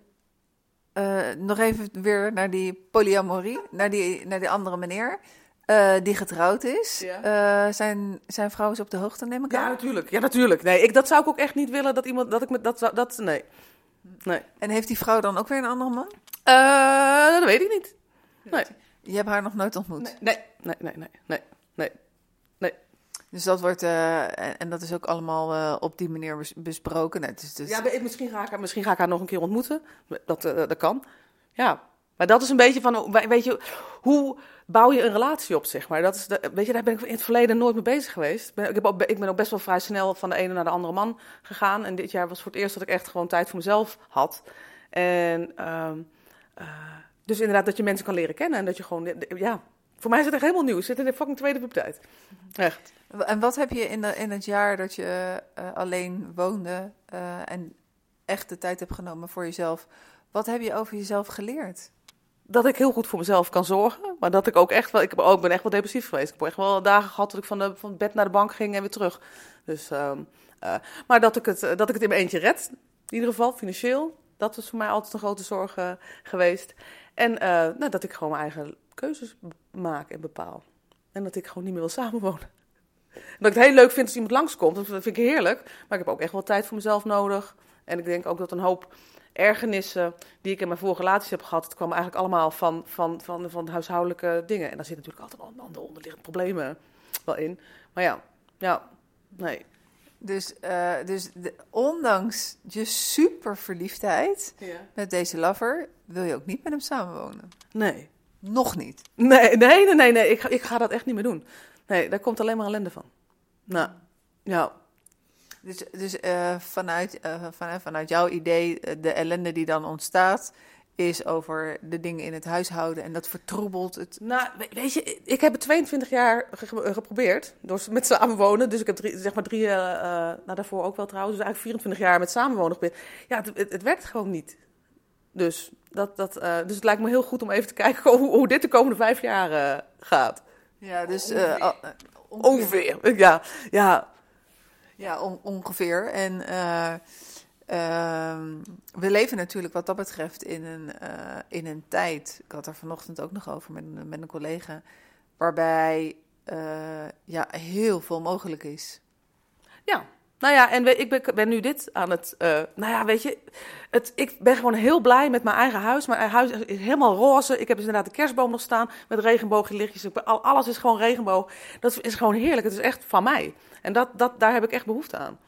eh, nog even weer naar die polyamorie, naar die, naar die andere meneer. die getrouwd is. Ja. Zijn, zijn vrouw is op de hoogte, neem ik Ja, aan. natuurlijk. Ja, natuurlijk. Nee, ik, dat zou ik ook echt niet willen dat iemand. Dat ik met dat. dat nee. Nee. En heeft die vrouw dan ook weer een andere man? Dat weet ik niet. Nee. Je hebt haar nog nooit ontmoet. Nee, nee, nee, nee, nee, nee. nee. Dus dat wordt, eh, en, en dat is ook allemaal eh, op die manier bes- besproken. Het is dus, Ja, misschien, ga ik haar, misschien ga ik haar nog een keer ontmoeten. Dat, eh, dat kan. Ja. Maar dat is een beetje van, weet je, hoe bouw je een relatie op, zeg maar. Dat is de, weet je, daar ben ik in het verleden nooit mee bezig geweest. Ik, heb ook, ik ben ook best wel vrij snel van de ene naar de andere man gegaan. En dit jaar was voor het eerst dat ik echt gewoon tijd voor mezelf had. En uh, uh, dus inderdaad dat je mensen kan leren kennen en dat je gewoon, ja, voor mij is het echt helemaal nieuw. Ik zit in de fucking tweede puberteit. Echt. En wat heb je in, de, in het jaar dat je uh, alleen woonde uh, en echt de tijd hebt genomen voor jezelf, wat heb je over jezelf geleerd? Dat ik heel goed voor mezelf kan zorgen, maar dat ik ook echt wel, ik, heb, ook, ben echt wel depressief geweest. Ik heb echt wel dagen gehad dat ik van, de, van het bed naar de bank ging en weer terug. Dus, uh, maar dat ik, het, dat ik het in mijn eentje red, in ieder geval financieel, dat is voor mij altijd een grote zorg geweest. En nou, dat ik gewoon mijn eigen keuzes maak en bepaal. En dat ik gewoon niet meer wil samenwonen. En dat ik het heel leuk vind als iemand langskomt, dat vind ik heerlijk. Maar ik heb ook echt wel tijd voor mezelf nodig. En ik denk ook dat een hoop ergernissen die ik in mijn vorige relaties heb gehad, het kwam eigenlijk allemaal van, van, van, van huishoudelijke dingen. En daar zitten natuurlijk altijd andere onderliggende problemen wel in. Maar ja, ja, nee. Dus, uh, dus de, ondanks je super verliefdheid ja. met deze lover, wil je ook niet met hem samenwonen? Nee. Nog niet? Nee, nee, nee, nee, nee. Ik, ga, ik ga dat echt niet meer doen. Nee, daar komt alleen maar ellende van. Nou, ja. Dus, dus uh, vanuit, uh, van, vanuit jouw idee, de ellende die dan ontstaat, is over de dingen in het huishouden en dat vertroebelt het. Nou, weet je, ik heb het 22 jaar geprobeerd door, met samenwonen. Dus ik heb drie, zeg maar drie, uh, nou daarvoor ook wel trouwens, dus eigenlijk 24 jaar met samenwonen geprobeerd. Ja, het, het, het werkt gewoon niet. Dus, dat, dat, uh, dus het lijkt me heel goed om even te kijken <laughs> hoe, hoe dit de komende vijf jaar uh, gaat. Ja, dus ongeveer. Uh, ongeveer. ongeveer. Ja, ja. ja on, ongeveer. En ehm, we leven natuurlijk wat dat betreft in een, in een tijd. Ik had er vanochtend ook nog over met, met een collega. Waarbij ja, heel veel mogelijk is. Ja, nou ja, en ik ben, ben, nu dit aan het. Uh, nou ja, weet je, het, ik ben gewoon heel blij met mijn eigen huis. Mijn huis is helemaal roze. Ik heb dus inderdaad de kerstboom nog staan met regenbooglichtjes. Alles is gewoon regenboog. Dat is gewoon heerlijk. Het is echt van mij. En dat, dat, daar heb ik echt behoefte aan.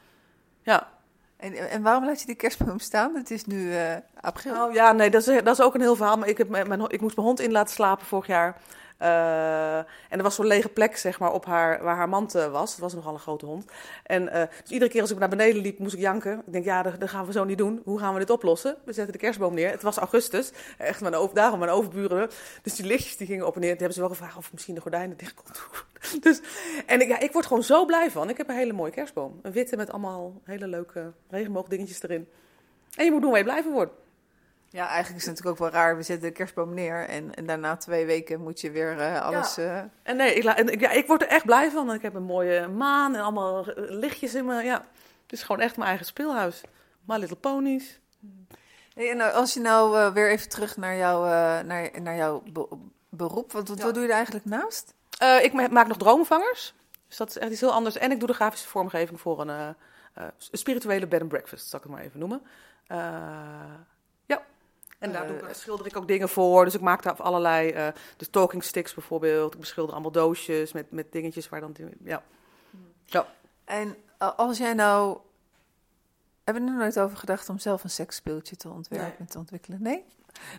Ja. En, en waarom laat je die kerstboom staan? Het is nu uh, april. Oh, ja, nee, dat is, dat is ook een heel verhaal. Maar ik, heb mijn, ik moest mijn hond in laten slapen vorig jaar. Uh, en er was zo'n lege plek, zeg maar, op haar, waar haar mand uh, was. Het was nogal een grote hond. En uh, dus iedere keer als ik naar beneden liep, moest ik janken. Ik denk, ja, dat, gaan we zo niet doen. Hoe gaan we dit oplossen? We zetten de kerstboom neer. Het was augustus. Echt, mijn over, daarom mijn overburen. Dus die lichtjes die gingen op en neer. Die hebben ze wel gevraagd of misschien de gordijnen dicht kon doen. <laughs> dus, en ik, ja, ik word gewoon zo blij van. Ik heb een hele mooie kerstboom. Een witte met allemaal hele leuke regenboogdingetjes erin. En je moet doen waar je blij van wordt. Ja, eigenlijk is het natuurlijk ook wel raar. We zetten de kerstboom neer en, en daarna twee weken moet je weer uh, alles... Ja. Uh... En nee, ik, en, ja, ik word er echt blij van. Ik heb een mooie maan en allemaal lichtjes in me. Ja, het is gewoon echt mijn eigen speelhuis. My Little Ponies. Hey, en als je nou uh, weer even terug naar, jou, naar, naar jouw be beroep, wat, wat, ja. wat, doe je er eigenlijk naast? ik maak nog droomvangers. Dus dat is echt iets heel anders. En ik doe de grafische vormgeving voor een spirituele bed and breakfast, zal ik het maar even noemen. En daar uh, schilder ik ook dingen voor. Dus ik maak daar allerlei, uh, de talking sticks bijvoorbeeld. Ik beschilder allemaal doosjes met, met dingetjes waar dan... Ja. ja. En uh, als jij nou... Hebben we er nooit over gedacht om zelf een seksspeeltje te ontwerpen en te ontwikkelen? Nee?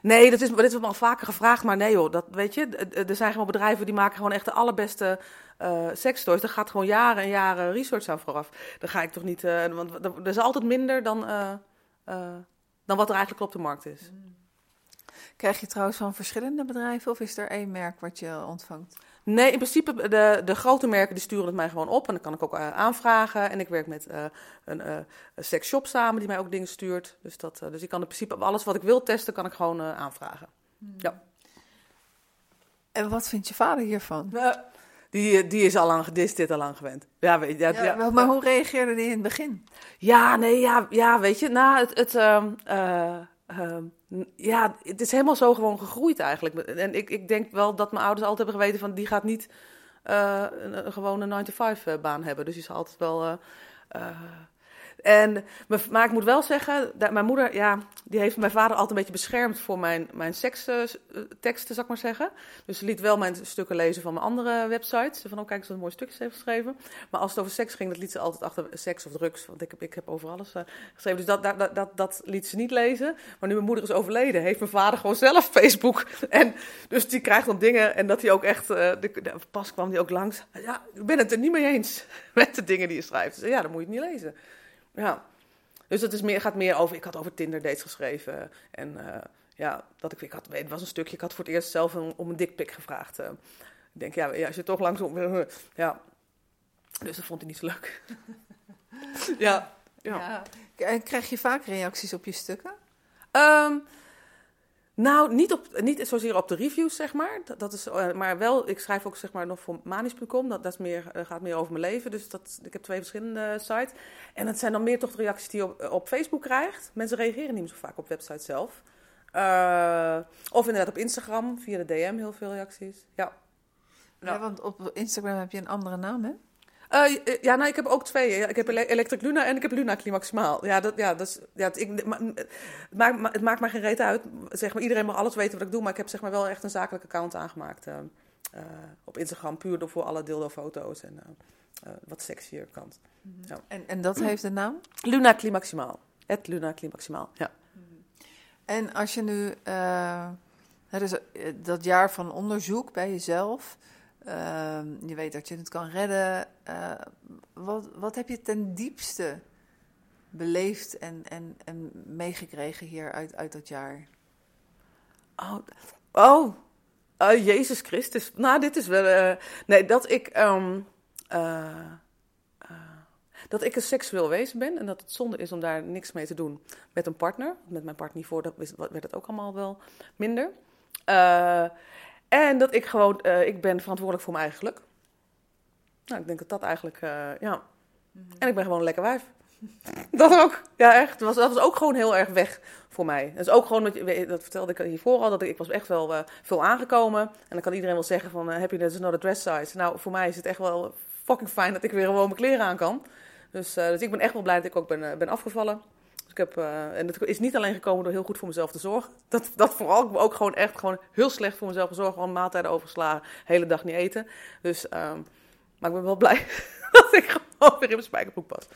Nee, dat is, dit is me al vaker gevraagd, maar nee joh, dat weet je, er zijn gewoon bedrijven die maken gewoon echt de allerbeste uh, sekstoys. Daar gaat gewoon jaren en jaren research aan vooraf. Dan ga ik toch niet, uh, want er is altijd minder dan, uh, dan wat er eigenlijk op de markt is. Krijg je trouwens van verschillende bedrijven of is er één merk wat je ontvangt? Nee, in principe de, de grote merken die sturen het mij gewoon op en dan kan ik ook uh, aanvragen. En ik werk met uh, een, uh, sexshop samen die mij ook dingen stuurt. Dus, dat, dus ik kan in principe alles wat ik wil testen, kan ik gewoon aanvragen. Hmm. Ja. En wat vindt je vader hiervan? Die, die, is al lang, die is dit al lang gewend. Ja, weet, ja, ja, ja, maar hoe reageerde die in het begin? Ja, nee, ja, ja weet je, nou, het, het um, uh, ja, het is helemaal zo gewoon gegroeid eigenlijk. En ik, ik denk wel dat mijn ouders altijd hebben geweten van die gaat niet uh, een, gewone 9-to-5 baan hebben. Dus die zal altijd wel. Uh, en, maar ik moet wel zeggen, mijn moeder, ja, die heeft mijn vader altijd een beetje beschermd voor mijn, mijn seksteksten, zal ik maar zeggen. Dus ze liet wel mijn stukken lezen van mijn andere websites. Van, oh kijk wat mooie stukjes heeft geschreven. Maar als het over seks ging, dat liet ze altijd achter seks of drugs. Want ik heb, ik heb over alles uh, geschreven. Dus dat, dat, dat, dat liet ze niet lezen. Maar nu mijn moeder is overleden, heeft mijn vader gewoon zelf Facebook. <laughs> En dus die krijgt dan dingen. En dat hij ook echt, uh, de, pas kwam hij ook langs. Ja, ik ben het er niet mee eens <laughs> met de dingen die je schrijft. Dus ja, dan moet je het niet lezen. Ja. Dus het is meer, gaat meer over. Ik had over Tinder dates geschreven. En uh, ja, dat ik, ik had, het was een stukje. Ik had voor het eerst zelf een, om een dikpik gevraagd. Uh, ik denk, ja, ja, als je toch. Uh, <laughs> ja. Dus dat vond hij niet zo leuk. <laughs> ja, ja. ja. Krijg je vaak reacties op je stukken? Um, nou, niet, op, niet zozeer op de reviews, zeg maar. Dat, dat is, uh, maar wel, ik schrijf ook zeg maar, nog voor manisch.com. Dat, dat is meer, uh, gaat meer over mijn leven. Dus dat, ik heb twee verschillende sites. En het zijn dan meer toch de reacties die je op, op Facebook krijgt. Mensen reageren niet zo vaak op website zelf. Of inderdaad op Instagram, via de DM heel veel reacties. Ja. ja want op Instagram heb je een andere naam, hè? Uh, ja, nou, ik heb ook twee. Ik heb Electric Luna en ik heb Luna Climaximaal. Ja, dat, ja, dat is, ja het, ik, maakt, het maakt maar geen reet uit. Zeg maar, iedereen mag alles weten wat ik doe, maar ik heb zeg maar, wel echt een zakelijke account aangemaakt uh, uh, op Instagram. Puur voor alle dildo-foto's en wat sexier kant. Mm -hmm. ja. en, en dat heeft de naam? Luna Climaximaal. Het Luna Climaximaal, ja. Mm -hmm. En als je nu dus, dat jaar van onderzoek bij jezelf... Uh, je weet dat je het kan redden. Uh, wat, wat heb je ten diepste beleefd en, en, en meegekregen hier uit, uit dat jaar? Oh, oh. Uh, Jezus Christus. Nou, dit is wel. Uh, nee, dat ik. Um, dat ik een seksueel wezen ben en dat het zonde is om daar niks mee te doen met een partner. Met mijn partner voor dat werd het ook allemaal wel minder. En dat ik gewoon, uh, ik ben verantwoordelijk voor mijn eigen geluk. Nou, ik denk dat dat eigenlijk, uh, ja. Mm -hmm. En ik ben gewoon een lekker wijf. <laughs> dat ook, ja echt. Dat was, dat was ook gewoon heel erg weg voor mij. Dat is ook gewoon, dat, dat vertelde ik hiervoor al, dat ik, ik was echt wel uh, veel aangekomen. En dan kan iedereen wel zeggen van, heb je net not a dress size? Nou, voor mij is het echt wel fucking fijn dat ik weer gewoon mijn kleren aan kan. Dus, dus ik ben echt wel blij dat ik ook ben, ben afgevallen. Ik heb, uh, en het is niet alleen gekomen door heel goed voor mezelf te zorgen. Dat, dat vooral, ik ook gewoon echt gewoon heel slecht voor mezelf gezorgd. Gewoon maaltijden overgeslagen, hele dag niet eten. Dus, um, maar ik ben wel blij <laughs> dat ik gewoon weer in mijn spijkerbroek pas.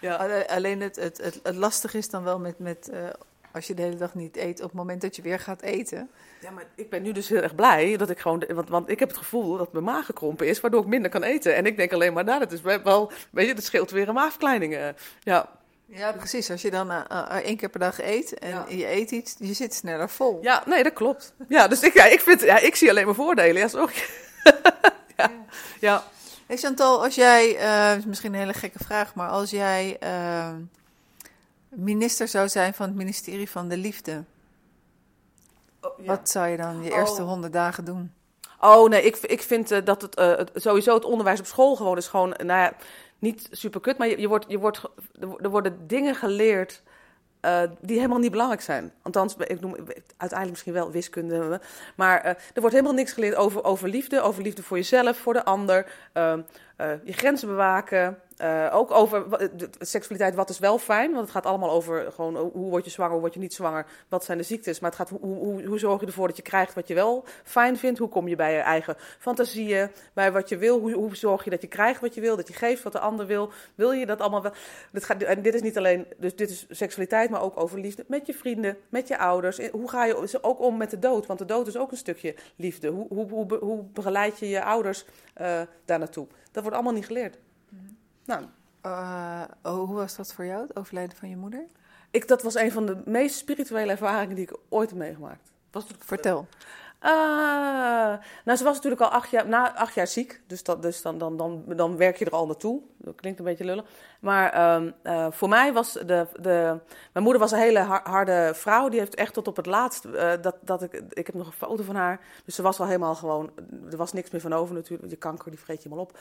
Ja. ja. Alleen het, het, het, het lastige is dan wel met, met uh, als je de hele dag niet eet, op het moment dat je weer gaat eten. Ja, maar ik ben nu dus heel erg blij dat ik gewoon, want, want ik heb het gevoel dat mijn maag gekrompen is, waardoor ik minder kan eten. En ik denk alleen maar, nou, dat is wel, weet je, dat scheelt weer een maagverkleining. Ja. Ja, precies. Als je dan uh, uh, één keer per dag eet en ja. je eet iets, je zit sneller vol. Ja, nee, dat klopt. Ja, dus ik, ja, ik, vind, ja, ik zie alleen maar voordelen. Ja, sorry. <laughs> ja. ja. Hey Chantal, als jij, uh, misschien een hele gekke vraag, maar als jij minister zou zijn van het ministerie van de Liefde, oh, ja. wat zou je dan je eerste oh. honderd dagen doen? Oh nee, ik, ik vind uh, dat het, uh, het, sowieso het onderwijs op school gewoon is gewoon, nou ja, niet super kut, maar je, je wordt, je wordt, er worden dingen geleerd uh, die helemaal niet belangrijk zijn. Althans, ik noem uiteindelijk misschien wel wiskunde. Maar uh, er wordt helemaal niks geleerd over, over liefde, over liefde voor jezelf, voor de ander. Uh, je grenzen bewaken. Uh, ook over seksualiteit, wat is wel fijn? Want het gaat allemaal over gewoon hoe word je zwanger, hoe word je niet zwanger, wat zijn de ziektes. Maar het gaat hoe, hoe, hoe zorg je ervoor dat je krijgt wat je wel fijn vindt? Hoe kom je bij je eigen fantasieën, bij wat je wil? Hoe, zorg je dat je krijgt wat je wil, dat je geeft wat de ander wil? Wil je dat allemaal wel? Dit gaat, en dit is niet alleen, dus dit is seksualiteit, maar ook over liefde met je vrienden, met je ouders. Hoe ga je ook om met de dood? Want de dood is ook een stukje liefde. Hoe, hoe, hoe, begeleid je je ouders daar naartoe? Dat wordt allemaal niet geleerd. Nou. Uh, hoe was dat voor jou, het overlijden van je moeder? Ik, dat was een van de meest spirituele ervaringen die ik ooit heb meegemaakt. Was het, Vertel. Uh, nou, ze was natuurlijk al acht jaar, na acht jaar ziek. Dus, dat, dus dan, dan, dan, dan werk je er al naartoe. Dat klinkt een beetje lullig. Maar um, uh, voor mij was de, de... Mijn moeder was een hele harde vrouw. Die heeft echt tot op het laatst... Uh, dat, dat ik, ik heb nog een foto van haar. Dus ze was wel helemaal gewoon... Er was niks meer van over natuurlijk. Je kanker, die vreet je helemaal op.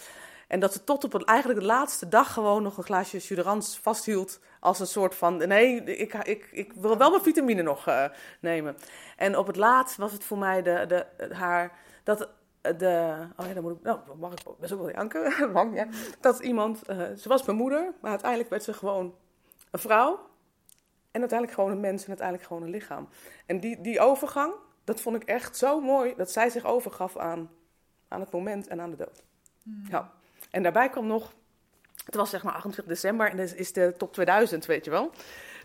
En dat ze tot op het, eigenlijk de laatste dag gewoon nog een glaasje Suderans vasthield. Als een soort van, nee, ik, ik, ik wil wel mijn vitamine nog uh, nemen. En op het laatst was het voor mij de, de, haar, dat de, oh ja, dan moet ik, nou, mag ik best ook wel janken, <laughs> ja. Dat iemand, uh, ze was mijn moeder, maar uiteindelijk werd ze gewoon een vrouw. en uiteindelijk gewoon een mens en uiteindelijk gewoon een lichaam. En die, die overgang, dat vond ik echt zo mooi dat zij zich overgaf aan, aan het moment en aan de dood. Ja. En daarbij kwam nog, het was zeg maar 28 december en dat is de top 2000, weet je wel.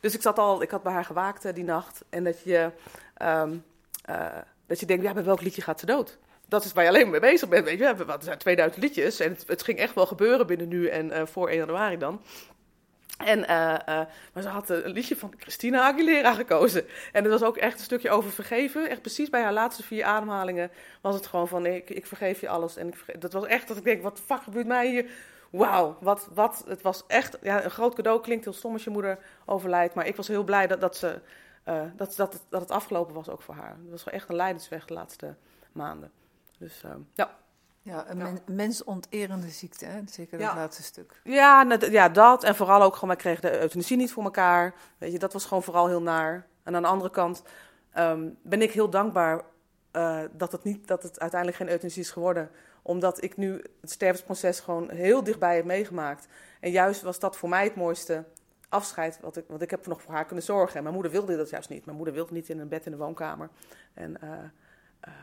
Dus ik zat al, ik had bij haar gewaakt eh, die nacht. En dat je, ehm, eh, dat je denkt, ja, bij welk liedje gaat ze dood? Dat is waar je alleen mee bezig bent, weet je. Er zijn 2000 liedjes en het, het ging echt wel gebeuren binnen nu en eh, voor 1 januari dan. En, maar ze had een liedje van Christina Aguilera gekozen. En dat was ook echt een stukje over vergeven. Echt precies bij haar laatste vier ademhalingen was het gewoon van... ik, ik vergeef je alles. En ik dat was echt dat ik denk, wat fuck gebeurt mij hier? wauw, wat, wat, het was echt ja, een groot cadeau. Klinkt heel stom als je moeder overlijdt, maar ik was heel blij dat, dat, ze, uh, dat, dat, dat het afgelopen was ook voor haar. Het was echt een leidensweg de laatste maanden. Dus uh, ja. Ja, een men, mensonterende ziekte, hè? zeker dat laatste stuk. Ja, ja, dat. En vooral ook gewoon, wij kregen de euthanasie niet voor elkaar. Weet je, dat was gewoon vooral heel naar. En aan de andere kant um, ben ik heel dankbaar uh, dat, het niet, dat het uiteindelijk geen euthanasie is geworden omdat ik nu het stervensproces gewoon heel dichtbij heb meegemaakt. En juist was dat voor mij het mooiste afscheid. Wat ik, want ik heb nog voor haar kunnen zorgen. En mijn moeder wilde dat juist niet. Mijn moeder wilde niet in een bed in de woonkamer. En, uh, uh,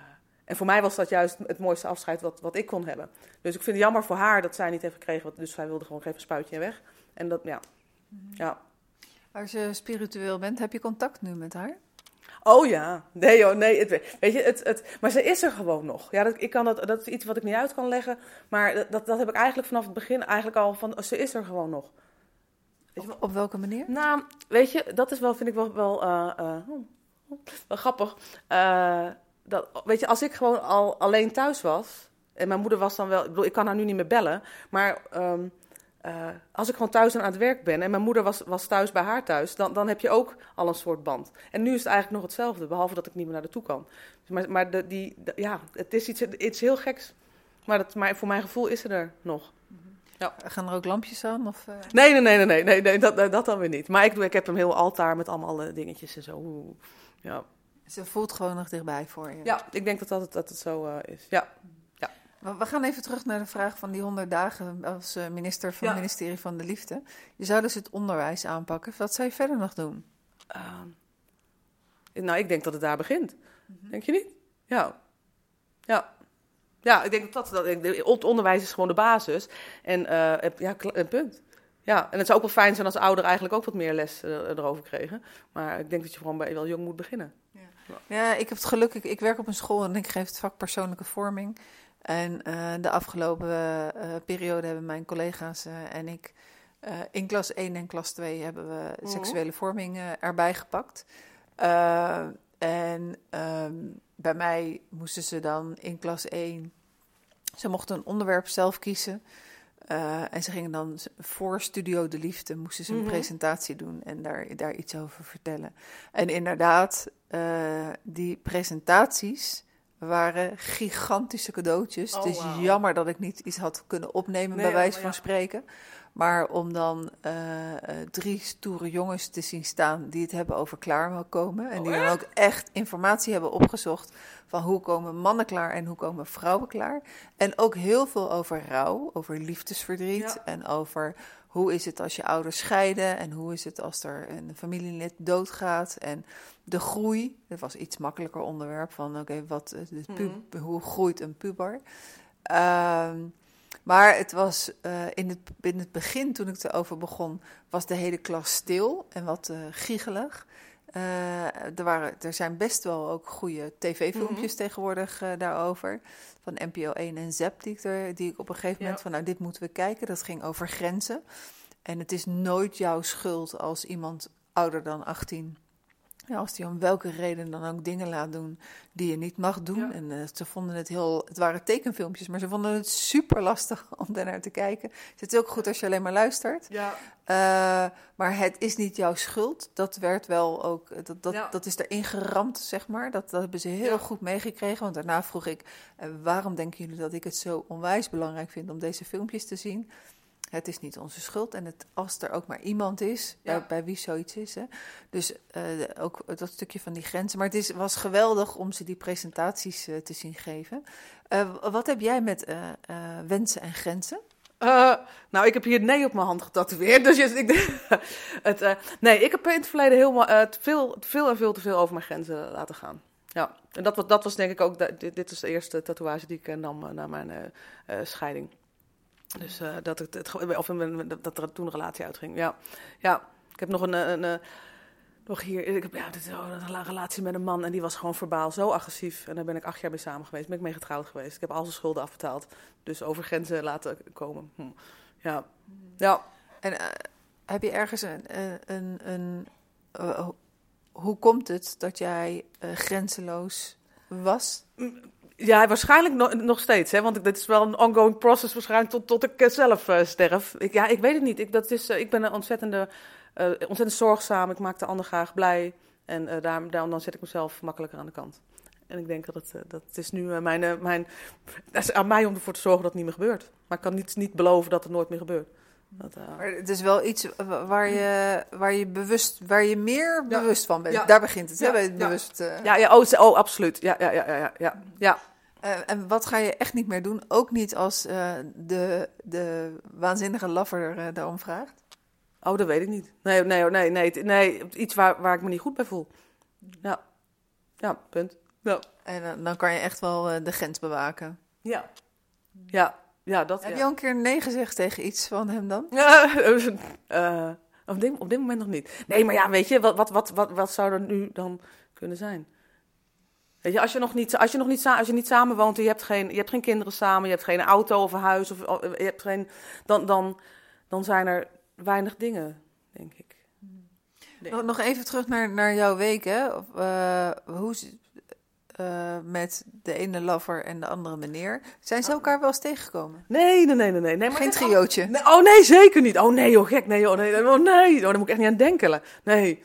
en voor mij was dat juist het mooiste afscheid wat, wat ik kon hebben. Dus ik vind het jammer voor haar dat zij niet heeft gekregen. Dus zij wilde gewoon even een spuitje en weg. En dat, ja. Mhm. ja. Als je spiritueel bent, heb je contact nu met haar? Oh ja, nee joh, nee. Het, weet je, het, het, maar ze is er gewoon nog. Ja, dat, ik kan dat, dat is iets wat ik niet uit kan leggen. Maar dat, dat heb ik eigenlijk vanaf het begin eigenlijk al van, ze is er gewoon nog. Op, op, welke manier? Nou, weet je, dat is wel, vind ik wel, wel, uh, uh, wel grappig. Uh, dat, weet je, als ik gewoon al alleen thuis was, en mijn moeder was dan wel, ik bedoel, ik kan haar nu niet meer bellen, maar um, uh, als ik gewoon thuis aan het werk ben en mijn moeder was, was thuis bij haar thuis, dan, dan heb je ook al een soort band. En nu is het eigenlijk nog hetzelfde, behalve dat ik niet meer naar de toe kan. Maar, maar de, die, ja, het is iets, iets heel geks. Maar, dat, maar voor mijn gevoel is ze er nog. Ja. Gaan er ook lampjes aan? Of, uh... nee, nee, nee, nee, nee, nee, dat, dat dan weer niet. Maar ik, doe, ik heb een heel altaar met allemaal uh, dingetjes en zo. Ja. Ze voelt gewoon nog dichtbij voor je. Ja, ik denk dat dat, dat het zo uh, is. Ja. We gaan even terug naar de vraag van die 100 dagen als eh, minister van het ministerie van de Liefde. Je zou dus het onderwijs aanpakken. Wat zou je verder nog doen? Uh, nou, ik denk dat het daar begint. Mhm. Denk je niet? Ja. Ja. Ja, ik denk dat dat, het onderwijs is gewoon de basis. En uh, ja, een punt. Ja, en het zou ook wel fijn zijn als ouderen eigenlijk ook wat meer les erover kregen. Maar ik denk dat je gewoon bij wel jong moet beginnen. Ja, ja ik heb het geluk, ik, ik werk op een school en ik geef het vak persoonlijke vorming. En uh, de afgelopen uh, periode hebben mijn collega's uh, en ik in klas 1 en klas 2 hebben we mm. seksuele vorming erbij gepakt. en um, bij mij moesten ze dan in klas 1, ze mochten een onderwerp zelf kiezen. En ze gingen dan voor Studio de Liefde, moesten ze een mm -hmm. presentatie doen en daar, daar iets over vertellen. En inderdaad, die presentaties waren gigantische cadeautjes. Oh, het is jammer dat ik niet iets had kunnen opnemen, bij wijze van spreken. Maar om dan uh, drie stoere jongens te zien staan die het hebben over klaarkomen. En die oh, dan ook echt informatie hebben opgezocht van hoe komen mannen klaar en hoe komen vrouwen klaar. En ook heel veel over rouw, over liefdesverdriet en over hoe is het als je ouders scheiden en hoe is het als er een familielid doodgaat en de groei. Dat was iets makkelijker onderwerp van oké, wat mm. hoe groeit een puber? Ehm, maar het was uh, in, het, in het begin, toen ik erover begon, was de hele klas stil en wat uh, giegelig. Uh, er, waren, er zijn best wel ook goede tv-filmpjes mm tegenwoordig daarover. Van NPO 1 en ZEP, die ik, er, die ik op een gegeven moment van, nou, dit moeten we kijken. Dat ging over grenzen. En het is nooit jouw schuld als iemand ouder dan 18 ja, als die om welke reden dan ook dingen laat doen die je niet mag doen. En uh, ze vonden het heel, het waren tekenfilmpjes, maar ze vonden het super lastig <laughs> om daarnaar te kijken. Het is ook goed als je alleen maar luistert. Ja. Uh, maar het is niet jouw schuld. Dat werd wel ook, dat, dat, dat is erin geramd, zeg maar. Dat, dat hebben ze heel goed meegekregen. Want daarna vroeg ik, uh, waarom denken jullie dat ik het zo onwijs belangrijk vind om deze filmpjes te zien? Het is niet onze schuld. En het, als er ook maar iemand is, bij, wie zoiets is. Hè. Dus uh, ook dat stukje van die grenzen. Maar het is, was geweldig om ze die presentaties uh, te zien geven. Uh, wat heb jij met wensen en grenzen? Nou, ik heb hier nee op mijn hand getatoeëerd. Dus ik, <laughs> het, nee, ik heb in het verleden heel, veel, veel en veel te veel over mijn grenzen laten gaan. Ja, en dat was, dat was denk ik ook, dit, dit is de eerste tatoeage die ik nam na mijn scheiding. Dus dat, het, het, of dat er toen een relatie uitging. Ja, ja. ik heb nog een, een nog hier, ik heb ja, dit, een relatie met een man en die was gewoon verbaal zo agressief. En daar ben ik acht jaar mee samen geweest, ben ik mee getrouwd geweest. Ik heb al zijn schulden afbetaald, dus over grenzen laten komen. Hm. Ja. ja. En uh, heb je ergens een, een, een uh, hoe komt het dat jij grenzeloos was? Ja, waarschijnlijk nog, nog steeds, hè? want dit is wel een ongoing process waarschijnlijk tot, tot ik zelf sterf. Ik, ja, ik weet het niet. Ik, dat is, ik ben een ontzettende ontzettend zorgzaam. Ik maak de ander graag blij. En daarom, daarom dan zet ik mezelf makkelijker aan de kant. En ik denk dat het, dat is nu mijn, mijn... Het is aan mij om ervoor te zorgen dat het niet meer gebeurt. Maar ik kan niet, niet beloven dat het nooit meer gebeurt. Dat, maar het is wel iets waar je, waar je, bewust, waar je meer ja. bewust van bent. Ja. Daar begint het, ja. hè? Bewust, ja, ja oh, oh, absoluut. Ja, ja, ja, ja, ja. ja. en wat ga je echt niet meer doen? Ook niet als de, de waanzinnige lover daarom vraagt? Oh, dat weet ik niet. Nee, nee, nee, nee, nee iets waar, waar ik me niet goed bij voel. Ja, ja punt. Ja. En dan kan je echt wel de grens bewaken. Ja, ja, ja dat Heb ja. je al een keer nee gezegd tegen iets van hem dan? Uh, <laughs> op, dit, op dit moment nog niet. Nee, maar ja, weet je, wat, wat, wat, wat, wat zou er nu dan kunnen zijn? Weet je, als je nog niet, als je nog niet, als je niet samen woont en je hebt, geen, je hebt geen kinderen samen, je hebt geen auto of een huis, of, je hebt geen, dan, dan, dan zijn er weinig dingen, denk ik. Nog, nog even terug naar, naar jouw week, hè? Of, uh, hoe, uh, met de ene lover en de andere meneer. Zijn ze elkaar wel eens tegengekomen? Nee, nee, nee, nee. nee. nee maar Geen triootje? Nee, oh nee, zeker niet. Oh nee, joh, gek. Nee, joh, nee, oh nee. Oh, daar moet ik echt niet aan denken. Nee.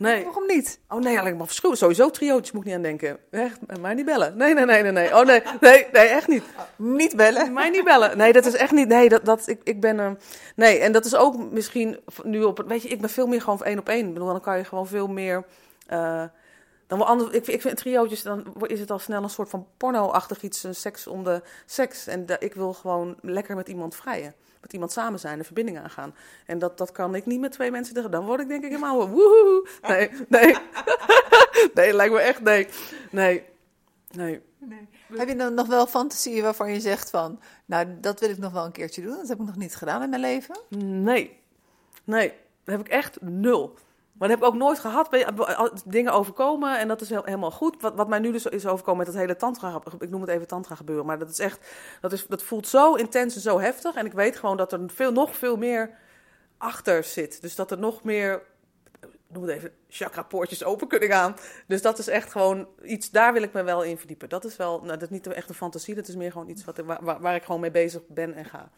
Nee. Waarom niet? Oh nee, alleen maar verschil. Sowieso triootjes moet ik niet aan denken. Echt, mij niet bellen. Nee, nee, nee, nee, nee. Oh nee, nee, nee, echt niet. Niet bellen? Mij niet bellen. Nee, dat is echt niet. Nee, dat, dat, ik, ik ben... Uh, nee, en dat is ook misschien nu op... Weet je, ik ben veel meer gewoon één op één. Ik bedoel, dan kan je gewoon veel meer... Uh, dan wel anders, ik, ik vind triootjes, dan is het al snel een soort van porno-achtig iets, een seks om de seks. En de, ik wil gewoon lekker met iemand vrijen met iemand samen zijn, een verbinding aangaan. En dat, dat kan ik niet met twee mensen. Dan word ik denk ik helemaal <laughs> woehoe. Nee, nee. <laughs> nee, lijkt me echt nee. Nee. Nee. nee. Heb je dan nog wel fantasieën waarvan je zegt van, nou, dat wil ik nog wel een keertje doen. Dat heb ik nog niet gedaan in mijn leven. Nee. Nee, dat heb ik echt nul. Maar dat heb ik ook nooit gehad. Dingen overkomen en dat is helemaal goed. Wat, wat mij nu dus is overkomen met dat hele tantra, ik noem het even tantra gebeuren. Maar dat is echt, dat, is, dat voelt zo intens en zo heftig. En ik weet gewoon dat er veel, nog veel meer achter zit. Dus dat er nog meer, noem het even, chakra-poortjes open kunnen gaan. Dus dat is echt gewoon iets, daar wil ik me wel in verdiepen. Dat is wel, nou, dat is niet echt een fantasie, dat is meer gewoon iets wat, waar, waar ik gewoon mee bezig ben en ga.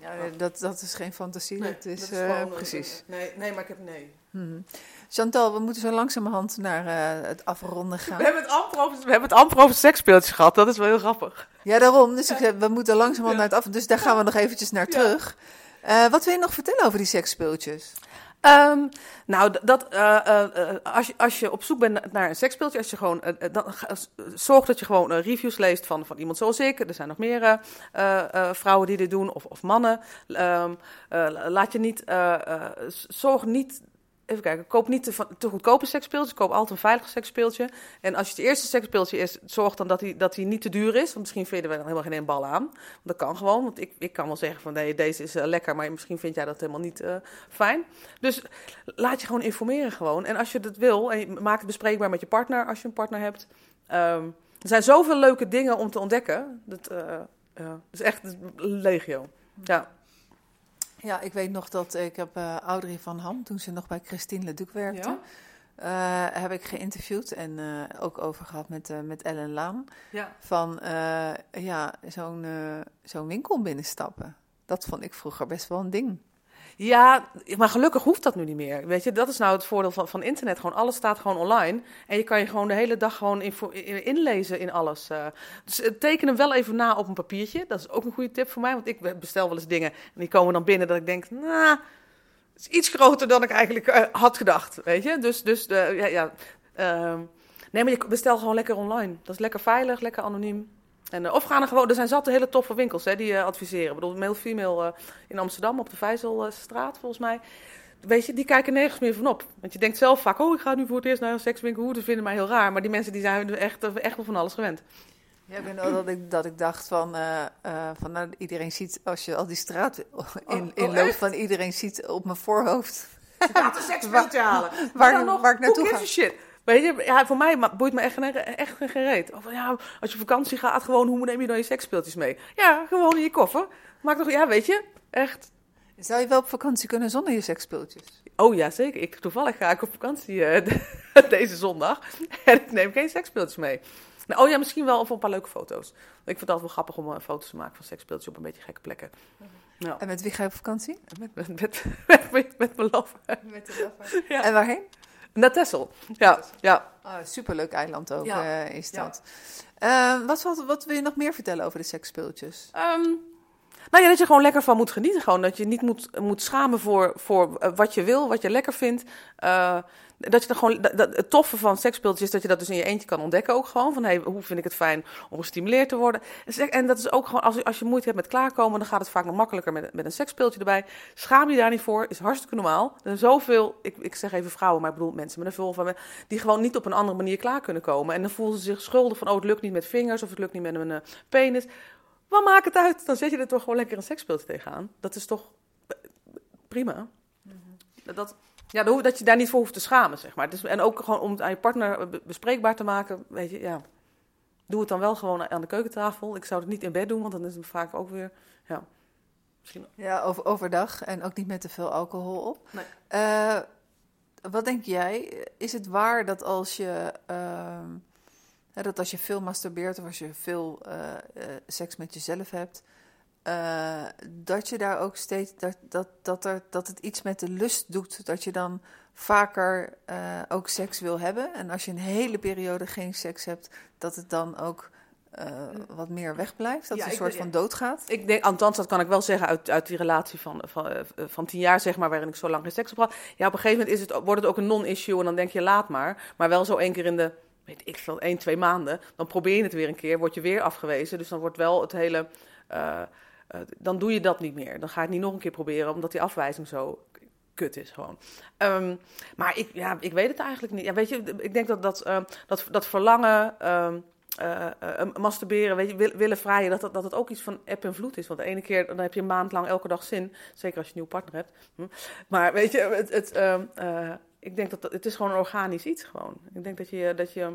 Ja, dat, dat is geen fantasie, nee, dat is, dat is uh, precies. Nee, nee, maar ik heb nee. Hmm. Chantal, we moeten zo langzamerhand naar uh, het afronden gaan. We hebben het amper over, we hebben het amper over seksspeeltjes gehad, dat is wel heel grappig. Ja, daarom. Dus ik, we moeten langzamerhand ja. naar het af. Dus daar gaan we nog eventjes naar terug. Uh, wat wil je nog vertellen over die seksspeeltjes? Um, nou, dat, uh, uh, als, je, als je op zoek bent naar een seksspeeltje, als je gewoon, dan, zorg dat je gewoon reviews leest van, van iemand zoals ik. Er zijn nog meer vrouwen die dit doen, of, of mannen. Um, laat je niet, zorg niet Even kijken, koop niet te, te goedkope seksspeeltjes. Koop altijd een veilig seksspeeltje. En als je het eerste seksspeeltje is, zorg dan dat hij, dat niet te duur is. Want misschien vinden we er helemaal geen bal aan. Dat kan gewoon, want ik, ik kan wel zeggen van nee, deze is uh, lekker, maar misschien vind jij dat helemaal niet uh, fijn. Dus laat je gewoon informeren gewoon. En als je dat wil, maak het bespreekbaar met je partner, als je een partner hebt. Um, er zijn zoveel leuke dingen om te ontdekken. Dat uh, is echt legio. Ja. Ja, ik weet nog dat ik heb uh, Audrey van Ham, toen ze nog bij Christine Leduc werkte, ja? uh, heb ik geïnterviewd en uh, ook over gehad met, met Ellen Laan. Ja. Van ja, zo'n zo'n winkel binnenstappen. Dat vond ik vroeger best wel een ding. Ja, maar gelukkig hoeft dat nu niet meer. Weet je, dat is nou het voordeel van, van internet. Gewoon alles staat gewoon online. En je kan je gewoon de hele dag gewoon inlezen in alles. Uh, dus uh, teken hem wel even na op een papiertje. Dat is ook een goede tip voor mij. Want ik bestel wel eens dingen en die komen dan binnen dat ik denk, nou, is iets groter dan ik eigenlijk uh, had gedacht. Weet je, dus, dus ja, ja. nee, maar je bestel gewoon lekker online. Dat is lekker veilig, lekker anoniem. En, eh, of gaan er gewoon, er zijn zat hele toffe winkels hè, die eh, adviseren. Ik bedoel, male female eh, in Amsterdam op de Vijzelstraat volgens mij. Weet je, die kijken nergens meer van op. Want je denkt zelf vaak, oh ik ga nu voor het eerst naar een sekswinkel. Hoe, dat vinden mij heel raar. Maar die mensen die zijn echt, echt wel van alles gewend. Ja, ik weet wel dat ik, dat ik dacht van, van nou, iedereen ziet, als je al die straat in, Oh, in oh, loopt, van iedereen ziet op mijn voorhoofd. Ja, een seksspeeltje <laughs> halen. waar nog, waar ik naartoe who gives a shit? Weet je, ja, voor mij boeit me echt geen, echt geen reet. Of ja, als je op vakantie gaat, gewoon, hoe neem je dan je seksspeeltjes mee? Ja, gewoon in je koffer. Maak toch, ja, weet je, echt. Zou je wel op vakantie kunnen zonder je seksspeeltjes? Oh ja, zeker. Ik, toevallig ga ik op vakantie eh, <laughs> deze zondag. En ik neem geen seksspeeltjes mee. Nou, oh ja, misschien wel voor een paar leuke foto's. Ik vind het altijd wel grappig om eh, foto's te maken van seksspeeltjes op een beetje gekke plekken. Ja. En met wie ga je op vakantie? Met, met, met, met, met, mijn lover. Met de Ja. En waarheen? Naar Texel. Ja, ja. Oh, superleuk eiland ook Ja. eh, is Ja. dat. Eh, wat, wat, wat wil je nog meer vertellen over de seksspeeltjes? Ehm, nou ja, dat je gewoon lekker van moet genieten. Gewoon dat je niet moet, moet schamen voor, voor eh, wat je wil, wat je lekker vindt. Eh, dat je er gewoon, dat, het toffe van seksspeeltjes is dat je dat dus in je eentje kan ontdekken ook gewoon. Van hey, hoe vind ik het fijn om gestimuleerd te worden. En dat is ook gewoon, als, je- als je moeite hebt met klaarkomen, dan gaat het vaak nog makkelijker met, met een seksspeeltje erbij. Schaam je daar niet voor, is hartstikke normaal. Er zijn zoveel, ik, ik zeg even vrouwen, maar ik bedoel mensen met een vulva, die gewoon niet op een andere manier klaar kunnen komen. En dan voelen ze zich schuldig van, oh het lukt niet met vingers of het lukt niet met een eh, penis. Wat maakt het uit? Dan zet je er toch gewoon lekker een seksspeeltje tegenaan. Dat is toch eh, prima. Dat, ja, dat je daar niet voor hoeft te schamen, zeg maar. Dus, en ook gewoon om het aan je partner be- bespreekbaar te maken, weet je, ja. Doe het dan wel gewoon aan de keukentafel. Ik zou het niet in bed doen, want dan is het vaak ook weer, ja. Misschien, Ja, over, overdag en ook niet met te veel alcohol op. Nee. Eh, wat denk jij? Is het waar dat als je, ehm, dat als je veel masturbeert of als je veel eh, eh, seks met jezelf hebt, eh, dat je daar ook steeds dat, dat, dat, er, dat het iets met de lust doet, dat je dan vaker eh, ook seks wil hebben. En als je een hele periode geen seks hebt, dat het dan ook eh, wat meer wegblijft, dat Ja, het een soort van doodgaat. Ik denk, althans, dat kan ik wel zeggen uit, uit die relatie van, van, van tien jaar, zeg maar, waarin ik zo lang geen seks heb gehad. Ja, op een gegeven moment is het, wordt het ook een non-issue en dan denk je, laat maar. Maar wel zo één keer in de, weet ik veel, één, twee maanden. Dan probeer je het weer een keer, word je weer afgewezen. Dus dan wordt wel het hele, eh, dan doe je dat niet meer. Dan ga je het niet nog een keer proberen, omdat die afwijzing zo kut is gewoon. Ehm, maar ik, ja, ik weet het eigenlijk niet. Ja, weet je, ik denk dat dat, eh, dat, dat verlangen... ehm, eh, masturberen, weet je, wil- willen vrijen, dat, dat, dat het ook iets van eb en vloed is. Want de ene keer dan heb je een maand lang elke dag zin. Zeker als je een nieuwe partner hebt. Hm. Maar weet je, het, het, ehm, ik denk dat, het is gewoon een organisch iets gewoon. Ik denk dat je, dat je,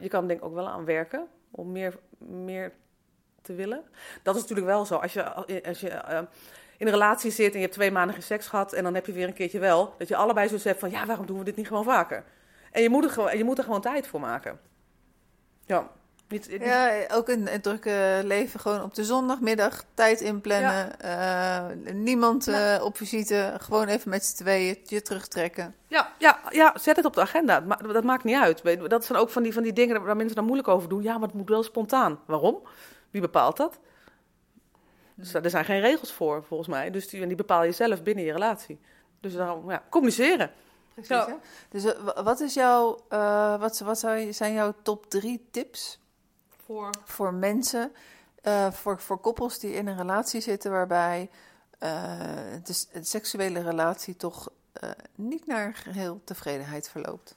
je kan denk ik ook wel aan werken om meer, meer te willen. Dat is natuurlijk wel zo. Als je, als je eh, in een relatie zit en je hebt twee maanden geen seks gehad en dan heb je weer een keertje wel, dat je allebei zo zegt van ja, waarom doen we dit niet gewoon vaker? En je moet er, gewoon, je moet er gewoon tijd voor maken. Ja. Niet, niet- Ja, ook een, een drukke leven. Gewoon op de zondagmiddag tijd inplannen. Eh, niemand Ja. eh, op visite. Gewoon even met z'n tweeën je terugtrekken. Ja, ja, ja, zet het op de agenda. Dat maakt niet uit. Dat zijn ook van die, van die dingen waar mensen dan moeilijk over doen. Ja, maar het moet wel spontaan. Waarom? Wie bepaalt dat? Dus er zijn geen regels voor, volgens mij. Dus die, en die bepaal je zelf binnen je relatie. Dus daarom, ja, communiceren. Precies, Ja. Dus eh, wa- wat, is jouw, eh, wat, wat zijn jouw top drie tips Voor... voor mensen, eh, voor, voor koppels die in een relatie zitten waarbij eh, de, de seksuele relatie toch eh, niet naar geheel tevredenheid verloopt?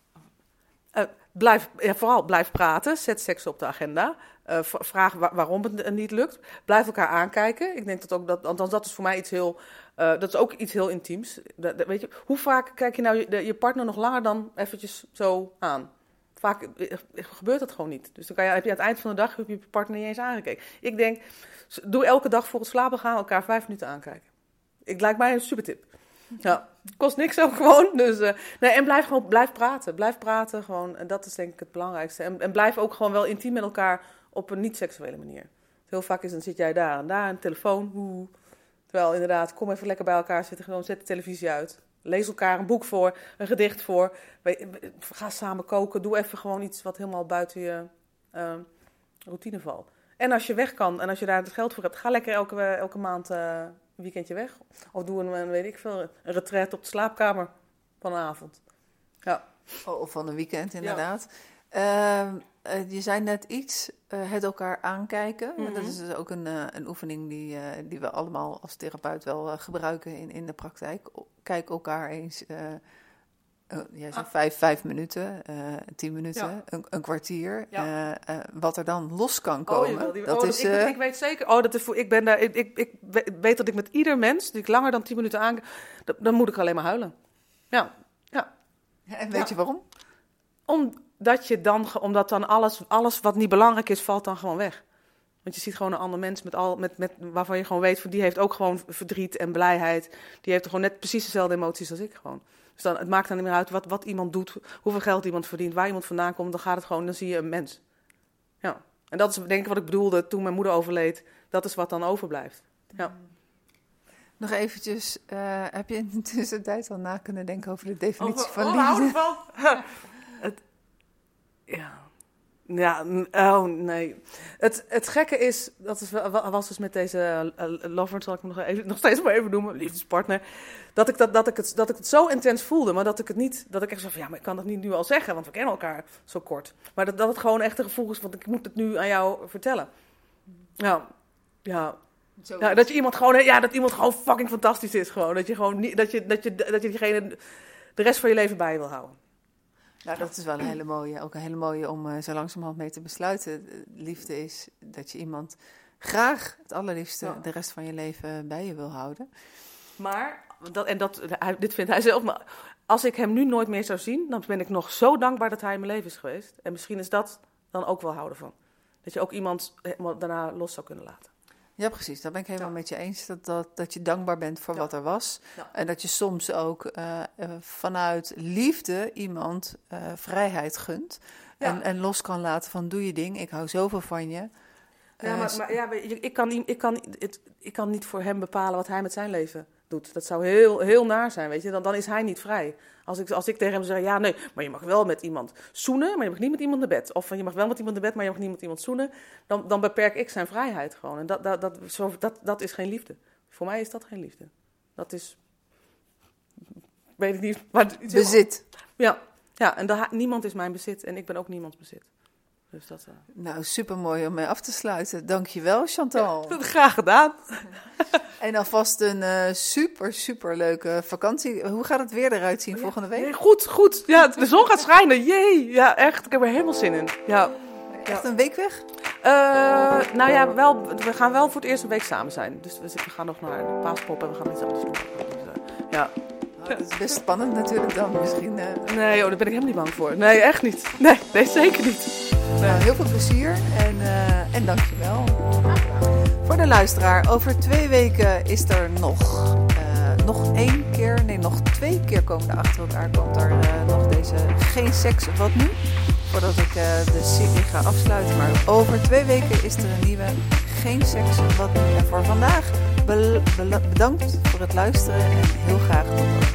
Blijf, ja, vooral blijf praten. Zet seks op de agenda. Eh, v- vraag wa- waarom het eh, niet lukt. Blijf elkaar aankijken. Ik denk dat ook dat, althans dat is voor mij iets heel, eh, dat is ook iets heel intiems. Dat, weet je, hoe vaak kijk je nou je, partner nog langer dan eventjes zo aan? Vaak gebeurt dat gewoon niet. Dus dan kan je, heb je aan het eind van de dag heb je partner niet eens aangekeken. Ik denk, doe elke dag voor het slapen gaan elkaar vijf minuten aankijken. Ik lijkt mij een super tip. Ja, kost niks ook gewoon. Dus, nee, en blijf gewoon blijf praten. Blijf praten gewoon. En dat is denk ik het belangrijkste. En, en blijf ook gewoon wel intiem met elkaar op een niet-seksuele manier. Heel vaak is dan zit jij daar en daar, een telefoon. Hoe. Terwijl inderdaad, kom even lekker bij elkaar zitten. Gewoon zet de televisie uit. Lees elkaar een boek voor, een gedicht voor. Ga samen koken. Doe even gewoon iets wat helemaal buiten je eh, routine valt. En als je weg kan en als je daar het geld voor hebt, ga lekker elke, elke maand eh, een weekendje weg. Of doe een, weet ik veel, een retret op de slaapkamer van een avond. Ja. Oh, Of van een weekend, inderdaad. Ehm, eh, je zei net iets, eh, het elkaar aankijken. Mhm. Dat is dus ook een, eh, een oefening die, die we allemaal als therapeut wel gebruiken in, in de praktijk. Kijk elkaar eens, jij zei Ah. vijf, vijf minuten, tien minuten, Ja. een, een kwartier. Ja. wat er dan los kan Oh, komen. die- dat oh, is, ik, ik weet zeker. Oh, dat is voor, ik ben daar. Ik, ik, ik we- weet dat ik met ieder mens die ik langer dan 10 minuten aan. Dan, dan moet ik alleen maar huilen. Ja, ja. en weet ja. je waarom? Omdat je dan, omdat dan alles, alles wat niet belangrijk is, valt dan gewoon weg. Want je ziet gewoon een ander mens met al, met, met, waarvan je gewoon weet, van die heeft ook gewoon verdriet en blijheid. Die heeft gewoon net precies dezelfde emoties als ik gewoon. Dus dan, het maakt dan niet meer uit wat, wat iemand doet, hoeveel geld iemand verdient, waar iemand vandaan komt. Dan gaat het gewoon, dan zie je een mens. Ja. En dat is denk ik wat ik bedoelde toen mijn moeder overleed. Dat is wat dan overblijft. Ja. Nog eventjes, eh, heb je in de tussentijd al na kunnen denken over de definitie Over- van oh, liefde? <laughs> <laughs> het, ja. Ja, oh nee. Het, het gekke is, dat is, was dus met deze uh, lover, zal ik hem nog, even, nog steeds maar even noemen, liefdespartner, dat ik, dat, dat, ik het, dat ik het zo intens voelde, maar dat ik het niet, dat ik echt zo van, ja, maar ik kan dat niet nu al zeggen, want we kennen elkaar zo kort. Maar dat, dat het gewoon echt een gevoel is, want ik moet het nu aan jou vertellen. Ja, ja, Zo- ja, dat je iemand gewoon, ja, dat iemand gewoon fucking fantastisch is. Gewoon. Dat je gewoon niet, dat je, dat je, dat je diegene de rest van je leven bij wil houden. Nou, dat is wel een hele mooie, ook een hele mooie om eh, zo langzamerhand mee te besluiten. Eh, Liefde is dat je iemand graag, het allerliefste, Ja. de rest van je leven bij je wil houden. Maar, dat, en dat, hij- dit vindt hij zelf, maar als ik hem nu nooit meer zou zien, dan ben ik nog zo dankbaar dat hij in mijn leven is geweest. En misschien is dat dan ook wel houden van. Dat je ook iemand daarna los zou kunnen laten. Ja, precies. Daar ben ik helemaal Ja. met je eens. Dat, dat, dat je dankbaar bent voor Ja. wat er was. Ja. En dat je soms ook eh, eh, vanuit liefde iemand eh, vrijheid gunt. En, en los kan laten van doe je ding, ik hou zoveel van je. Ja, maar, maar ja, ik, kan, ik, kan, het, ik kan niet voor hem bepalen wat hij met zijn leven doet. Dat zou heel, heel naar zijn, weet je. Dan, dan is hij niet vrij. Als ik, als ik tegen hem zeg, ja, nee, maar je mag wel met iemand zoenen, maar je mag niet met iemand naar bed. Of je mag wel met iemand naar bed, maar je mag niet met iemand zoenen. Dan, dan beperk ik zijn vrijheid gewoon. En dat, dat, dat, zo, dat, dat is geen liefde. Voor mij is dat geen liefde. Dat is, weet ik niet, maar bezit. Ja, ja en niemand is mijn bezit en ik ben ook niemands bezit. Dus dat... eh, Nou, super mooi om mee af te sluiten. Dankjewel, Chantal. <laughs> Graag gedaan. <laughs> En alvast een eh, super, super leuke vakantie. Hoe gaat het weer eruit zien volgende week? Nee, goed, goed. Ja, de zon gaat schijnen. Jee. Ja, echt. Ik heb er helemaal zin in. Ja. Echt een week weg? Eh, nou ja, wel, we gaan wel voor het eerst een week samen zijn. Dus we gaan nog naar de paaspop en we gaan iets anders doen. Dus, ja. Oh, dat is best spannend natuurlijk dan. Misschien Nee, oh, daar ben ik helemaal niet bang voor. Nee, echt niet. Nee, nee zeker niet. Nou, heel veel plezier en, eh en dankjewel. Voor de luisteraar, over twee weken is er nog, eh, nog één keer, nee nog twee keer komen er achter elkaar. Komt er eh, nog deze Geen Seks, Wat Nu? Voordat ik de serie ga afsluiten. Maar over twee weken is er een nieuwe Geen Seks, Wat Nu? En voor vandaag bedankt voor het luisteren en heel graag tot.